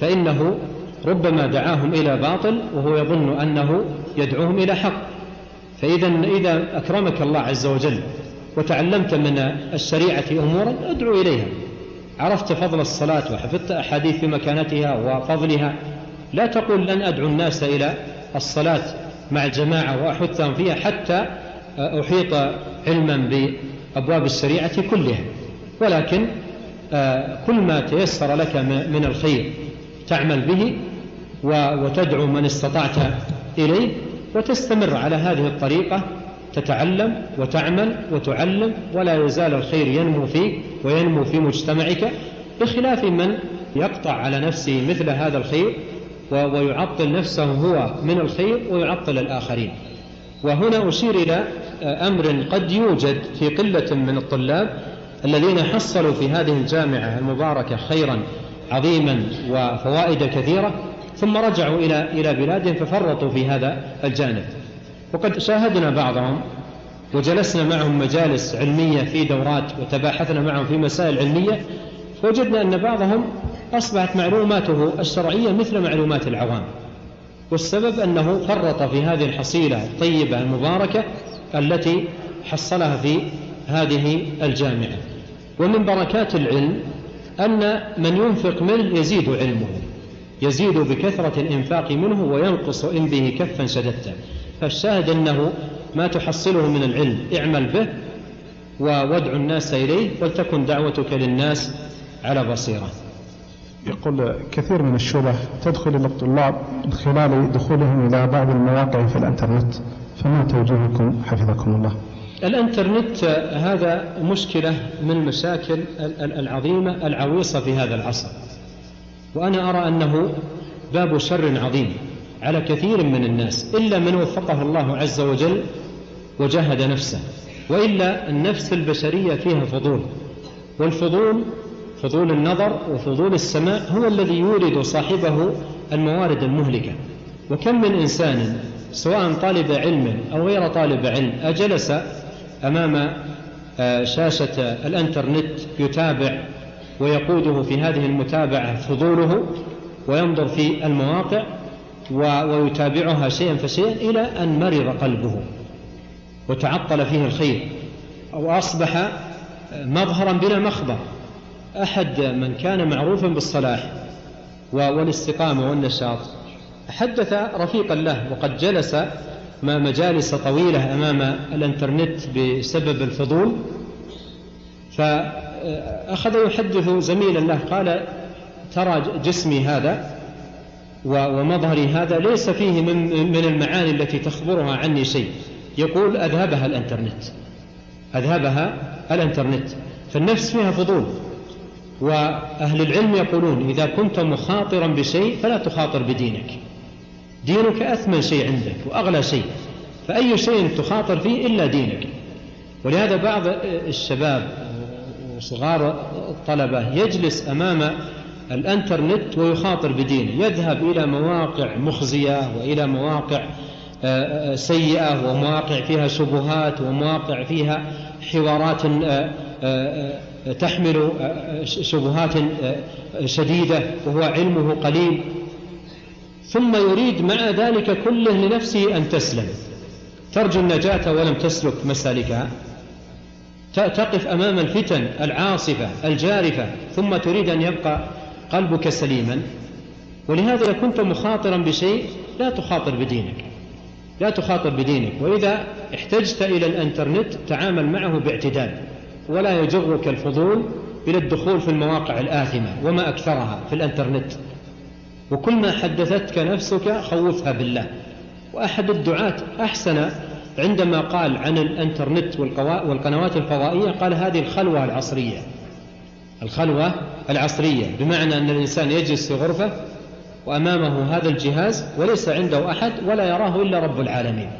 فإنه ربما دعاهم إلى باطل وهو يظن أنه يدعوهم إلى حق. فإذا إذا أكرمك الله عز وجل وتعلمت من الشريعة أمورا أدعو إليها. عرفت فضل الصلاة وحفظت أحاديث في مكانتها وفضلها. لا تقول لن أدعو الناس إلى الصلاة مع الجماعة وأحثهم فيها حتى أحيط علما بأبواب الشريعة كلها. ولكن آه، كل ما تيسر لك من الخير. تعمل به وتدعو من استطعت إليه وتستمر على هذه الطريقة تتعلم وتعمل وتعلم ولا يزال الخير ينمو فيك وينمو في مجتمعك بخلاف من يقطع على نفسه مثل هذا الخير ويعطل نفسه هو من الخير ويعطل الآخرين. وهنا أشير إلى أمر قد يوجد في قلة من الطلاب الذين حصلوا في هذه الجامعة المباركة خيرا عظيما وفوائد كثيرة ثم رجعوا إلى إلى بلادهم ففرطوا في هذا الجانب. وقد شاهدنا بعضهم وجلسنا معهم مجالس علمية في دورات وتباحثنا معهم في مسائل علمية فوجدنا أن بعضهم أصبحت معلوماته الشرعية مثل معلومات العوام. والسبب أنه فرط في هذه الحصيلة الطيبة المباركة التي حصلها في هذه الجامعة. ومن بركات العلم أن من ينفق منه يزيد علمه يزيد بكثرة الإنفاق منه وينقص إن به كفا شددت فالشاهد أنه ما تحصله من العلم اعمل به وادعو الناس إليه ولتكن دعوتك للناس على بصيرة. يقول كثير من الشبه تدخل إلى الطلاب من خلال دخولهم إلى بعض المواقع في الإنترنت فما توجيهكم؟ حفظكم الله. الإنترنت هذا مشكلة من المشاكل العظيمة العويصة في هذا العصر. وأنا أرى أنه باب شر عظيم على كثير من الناس إلا من وفقه الله عز وجل وجاهد نفسه وإلا النفس البشرية فيها فضول. والفضول فضول النظر وفضول السماء هو الذي يورد صاحبه الموارد المهلكة. وكم من إنسان سواء طالب علم أو غير طالب علم أجلس أمام آه، شاشة الإنترنت يتابع ويقوده في هذه المتابعة فضوله وينظر في المواقع ويتابعها شيئا فشيئا إلى أن مرض قلبه وتعطل فيه الخير وأصبح مظهرا بلا مخبر. أحد من كان معروفا بالصلاح والاستقامة والنشاط حدث رفيقا له وقد جلس ما مجالس طويلة أمام الإنترنت بسبب الفضول فأخذ يحدث زميلا له قال ترى جسمي هذا ومظهري هذا ليس فيه من, من المعاني التي تخبرها عني شيء. يقول أذهبها الإنترنت أذهبها الإنترنت. فالنفس فيها فضول وأهل العلم يقولون إذا كنت مخاطرا بشيء فلا تخاطر بدينك. دينك أثمن شيء عندك وأغلى شيء فأي شيء تخاطر فيه إلا دينك. ولهذا بعض الشباب وصغار الطلبة يجلس أمام الإنترنت ويخاطر بدينه. يذهب إلى مواقع مخزية وإلى مواقع آه، آه، سيئة ومواقع فيها شبهات ومواقع فيها حوارات آه، تحمل شبهات شديدة وهو علمه قليل. ثم يريد مع ذلك كله لنفسه أن تسلم. ترجو النجاة ولم تسلك مسالكها تقف أمام الفتن العاصفة الجارفة ثم تريد أن يبقى قلبك سليما. ولهذا إذا كنت مخاطرا بشيء لا تخاطر بدينك. لا تخاطر بدينك. وإذا احتجت إلى الإنترنت تعامل معه باعتدال. ولا يجرك الفضول إلى الدخول في المواقع الآثمة وما أكثرها في الإنترنت. وكل ما حدثتك نفسك خوفها بالله. وأحد الدعاة أحسن عندما قال عن الإنترنت والقنوات الفضائية قال هذه الخلوة العصرية. الخلوة العصرية بمعنى أن الإنسان يجلس في غرفة وأمامه هذا الجهاز وليس عنده أحد ولا يراه إلا رب العالمين.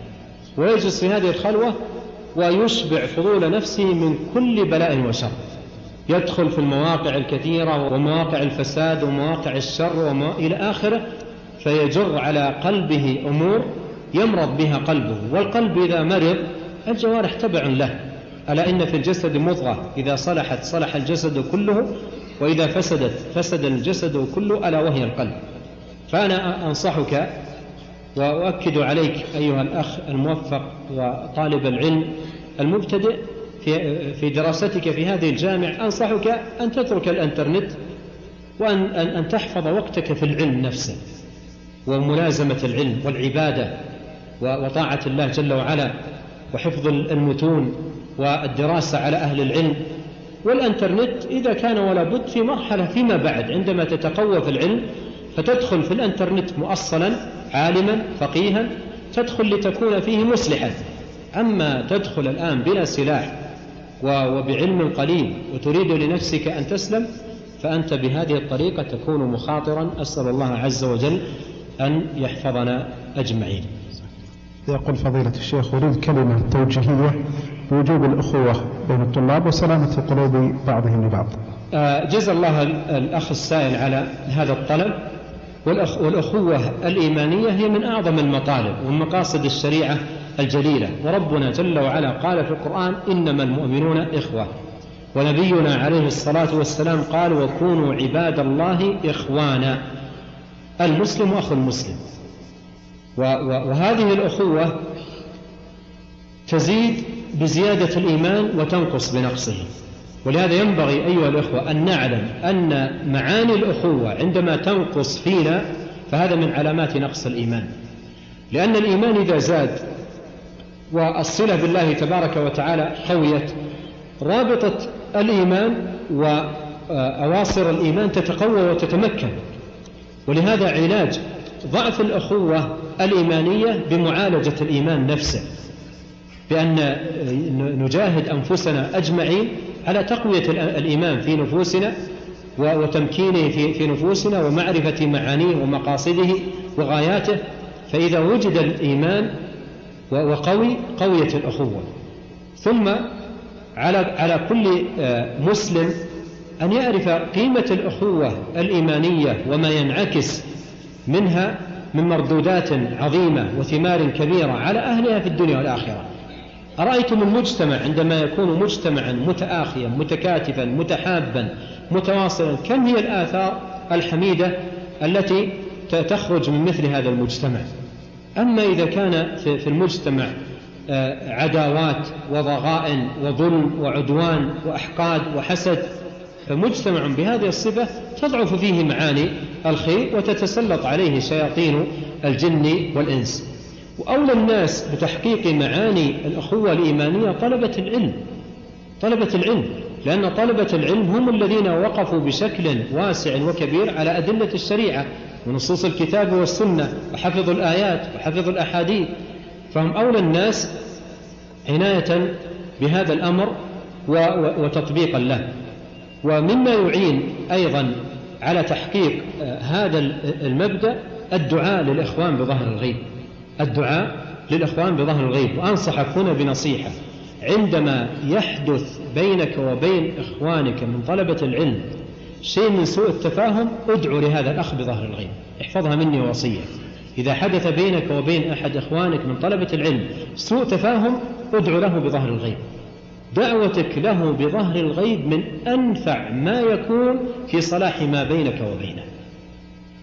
ويجلس في هذه الخلوة ويشبع فضول نفسه من كل بلاء وشر. يدخل في المواقع الكثيرة ومواقع الفساد ومواقع الشر وما إلى آخره فيجر على قلبه أمور يمرض بها قلبه والقلب إذا مرض الجوارح تبع له ألا إن في الجسد مضغة إذا صلحت صلح الجسد كله وإذا فسدت فسد الجسد كله ألا وهي القلب. فأنا أنصحك وأؤكد عليك أيها الأخ الموفق وطالب العلم المبتدئ في في دراستك في هذه الجامع أنصحك أن تترك الإنترنت وأن أن أن تحفظ وقتك في العلم نفسه وملازمة العلم والعبادة وطاعة الله جل وعلا وحفظ المتون والدراسة على أهل العلم. والإنترنت إذا كان ولا بد في مرحلة فيما بعد عندما تتقوى في العلم فتدخل في الإنترنت مؤصلا عالما فقيها تدخل لتكون فيه مصلحا. أما تدخل الآن بلا سلاح وبعلم قليل وتريد لنفسك أن تسلم فأنت بهذه الطريقة تكون مخاطرا. أسأل الله عز وجل أن يحفظنا أجمعين. يقول فضيلة الشيخ أريد كلمة توجيهية بوجوب الأخوة بين الطلاب وسلامة قلوب بعضهم لبعض. آه، جزا الله الأخ السائل على هذا الطلب. والأخوة الإيمانية هي من أعظم المطالب ومن مقاصد الشريعة الجليلة. وربنا جل وعلا قال في القرآن إنما المؤمنون إخوة. ونبينا عليه الصلاة والسلام قال وكونوا عباد الله إخوانا. المسلم أخو المسلم. وهذه الأخوة تزيد بزيادة الإيمان وتنقص بنقصه. ولهذا ينبغي أيها الأخوة أن نعلم أن معاني الأخوة عندما تنقص فينا فهذا من علامات نقص الإيمان. لأن الإيمان إذا زاد والصلة بالله تبارك وتعالى قويت. رابطة الإيمان وأواصر الإيمان تتقوى وتتمكن. ولهذا علاج ضعف الأخوة الإيمانية بمعالجة الإيمان نفسه. بأن نجاهد أنفسنا أجمعين على تقوية الإيمان في نفوسنا وتمكينه في نفوسنا ومعرفة معانيه ومقاصده وغاياته. فإذا وجد الإيمان وقوي قوية الأخوة. ثم على على كل آه، مسلم أن يعرف قيمة الأخوة الإيمانية وما ينعكس منها من مردودات عظيمة وثمار كبيرة على أهلها في الدنيا والآخرة. أرأيتم المجتمع عندما يكون مجتمعا متآخيا متكاتفا متحابا متواصلا كم هي الآثار الحميدة التي تخرج من مثل هذا المجتمع؟ أما إذا كان في المجتمع آه، عداوات وضغائن وظلم وعدوان وأحقاد وحسد فمجتمع بهذه الصفة تضعف فيه معاني الخير وتتسلط عليه شياطين الجن والإنس. وأولى الناس بتحقيق معاني الأخوة الإيمانية طلبة العلم طلبة العلم لأن طلبة العلم هم الذين وقفوا بشكل واسع وكبير على أدلة الشريعة. ونصوص الكتاب والسنة وحفظوا الآيات وحفظوا الأحاديث. فهم أولى الناس عناية بهذا الأمر وتطبيقا له. ومما يعين أيضا على تحقيق آه، هذا المبدأ الدعاء للإخوان بظهر الغيب. الدعاء للإخوان بظهر الغيب. وأنصحك هنا بنصيحة. عندما يحدث بينك وبين إخوانك من طلبة العلم شيء من سوء التفاهم ادعو لهذا الأخ بظهر الغيب. احفظها مني وصية إذا حدث بينك وبين أحد إخوانك من طلبة العلم سوء تفاهم ادعو له بظهر الغيب. دعوتك له بظهر الغيب من أنفع ما يكون في صلاح ما بينك وبينه.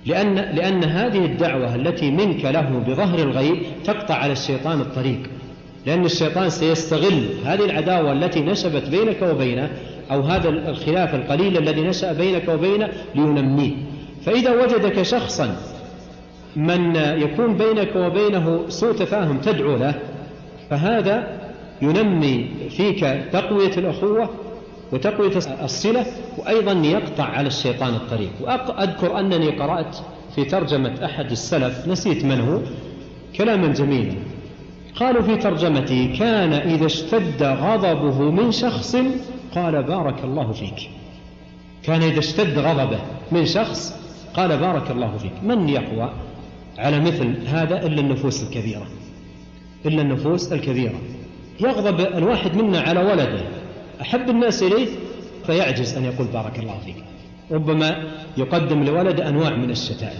لأن, لأن هذه الدعوة التي منك له بظهر الغيب تقطع على الشيطان الطريق. لأن الشيطان سيستغل هذه العداوة التي نشبت بينك وبينه أو هذا الخلاف القليل الذي نشأ بينك وبينه لينميه. فإذا وجدك شخصا من يكون بينك وبينه سوء تفاهم تدعو له فهذا ينمي فيك تقوية الأخوة وتقوية الصلة وأيضا يقطع على الشيطان الطريق. وأذكر أنني قرأت في ترجمة أحد السلف نسيت من هو كلاما جميلا. قالوا في ترجمته كان إذا اشتد غضبه من شخص قال بارك الله فيك. كان إذا اشتد غضبه من شخص قال بارك الله فيك. من يقوى على مثل هذا إلا النفوس الكبيرة؟ إلا النفوس الكبيرة. يغضب الواحد منا على ولده. أحب الناس إليه؟ فيعجز أن يقول بارك الله فيك. ربما يقدم لولد أنواع من الشتائم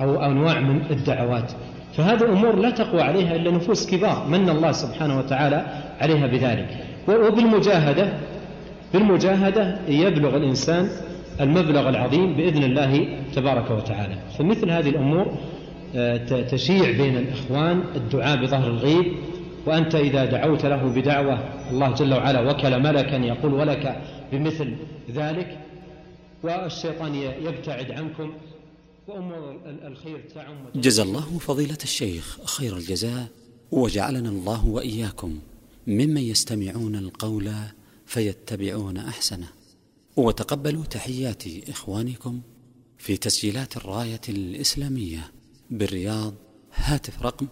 أو أنواع من الدعوات. فهذه أمور لا تقوى عليها إلا نفوس كبار. من الله سبحانه وتعالى عليها بذلك. وبالمجاهدة بالمجاهدة يبلغ الإنسان المبلغ العظيم بإذن الله تبارك وتعالى. فمثل هذه الأمور آه، تشيع بين الإخوان الدعاء بظهر الغيب وأنت إذا دعوت له بدعوة الله جل وعلا وكل ملكا يقول ولك بمثل ذلك والشيطان يبتعد عنكم وأمور الخير تعم. جزا الله فضيلة الشيخ خير الجزاء وجعلنا الله وإياكم ممن يستمعون القول فيتبعون أحسنه. وتقبلوا تحيات إخوانكم في تسجيلات الراية الإسلامية بالرياض هاتف رقم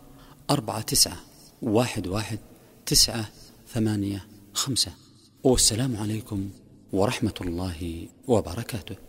أربعة تسعة واحد واحد تسعة ثمانية خمسة. والسلام عليكم ورحمة الله وبركاته.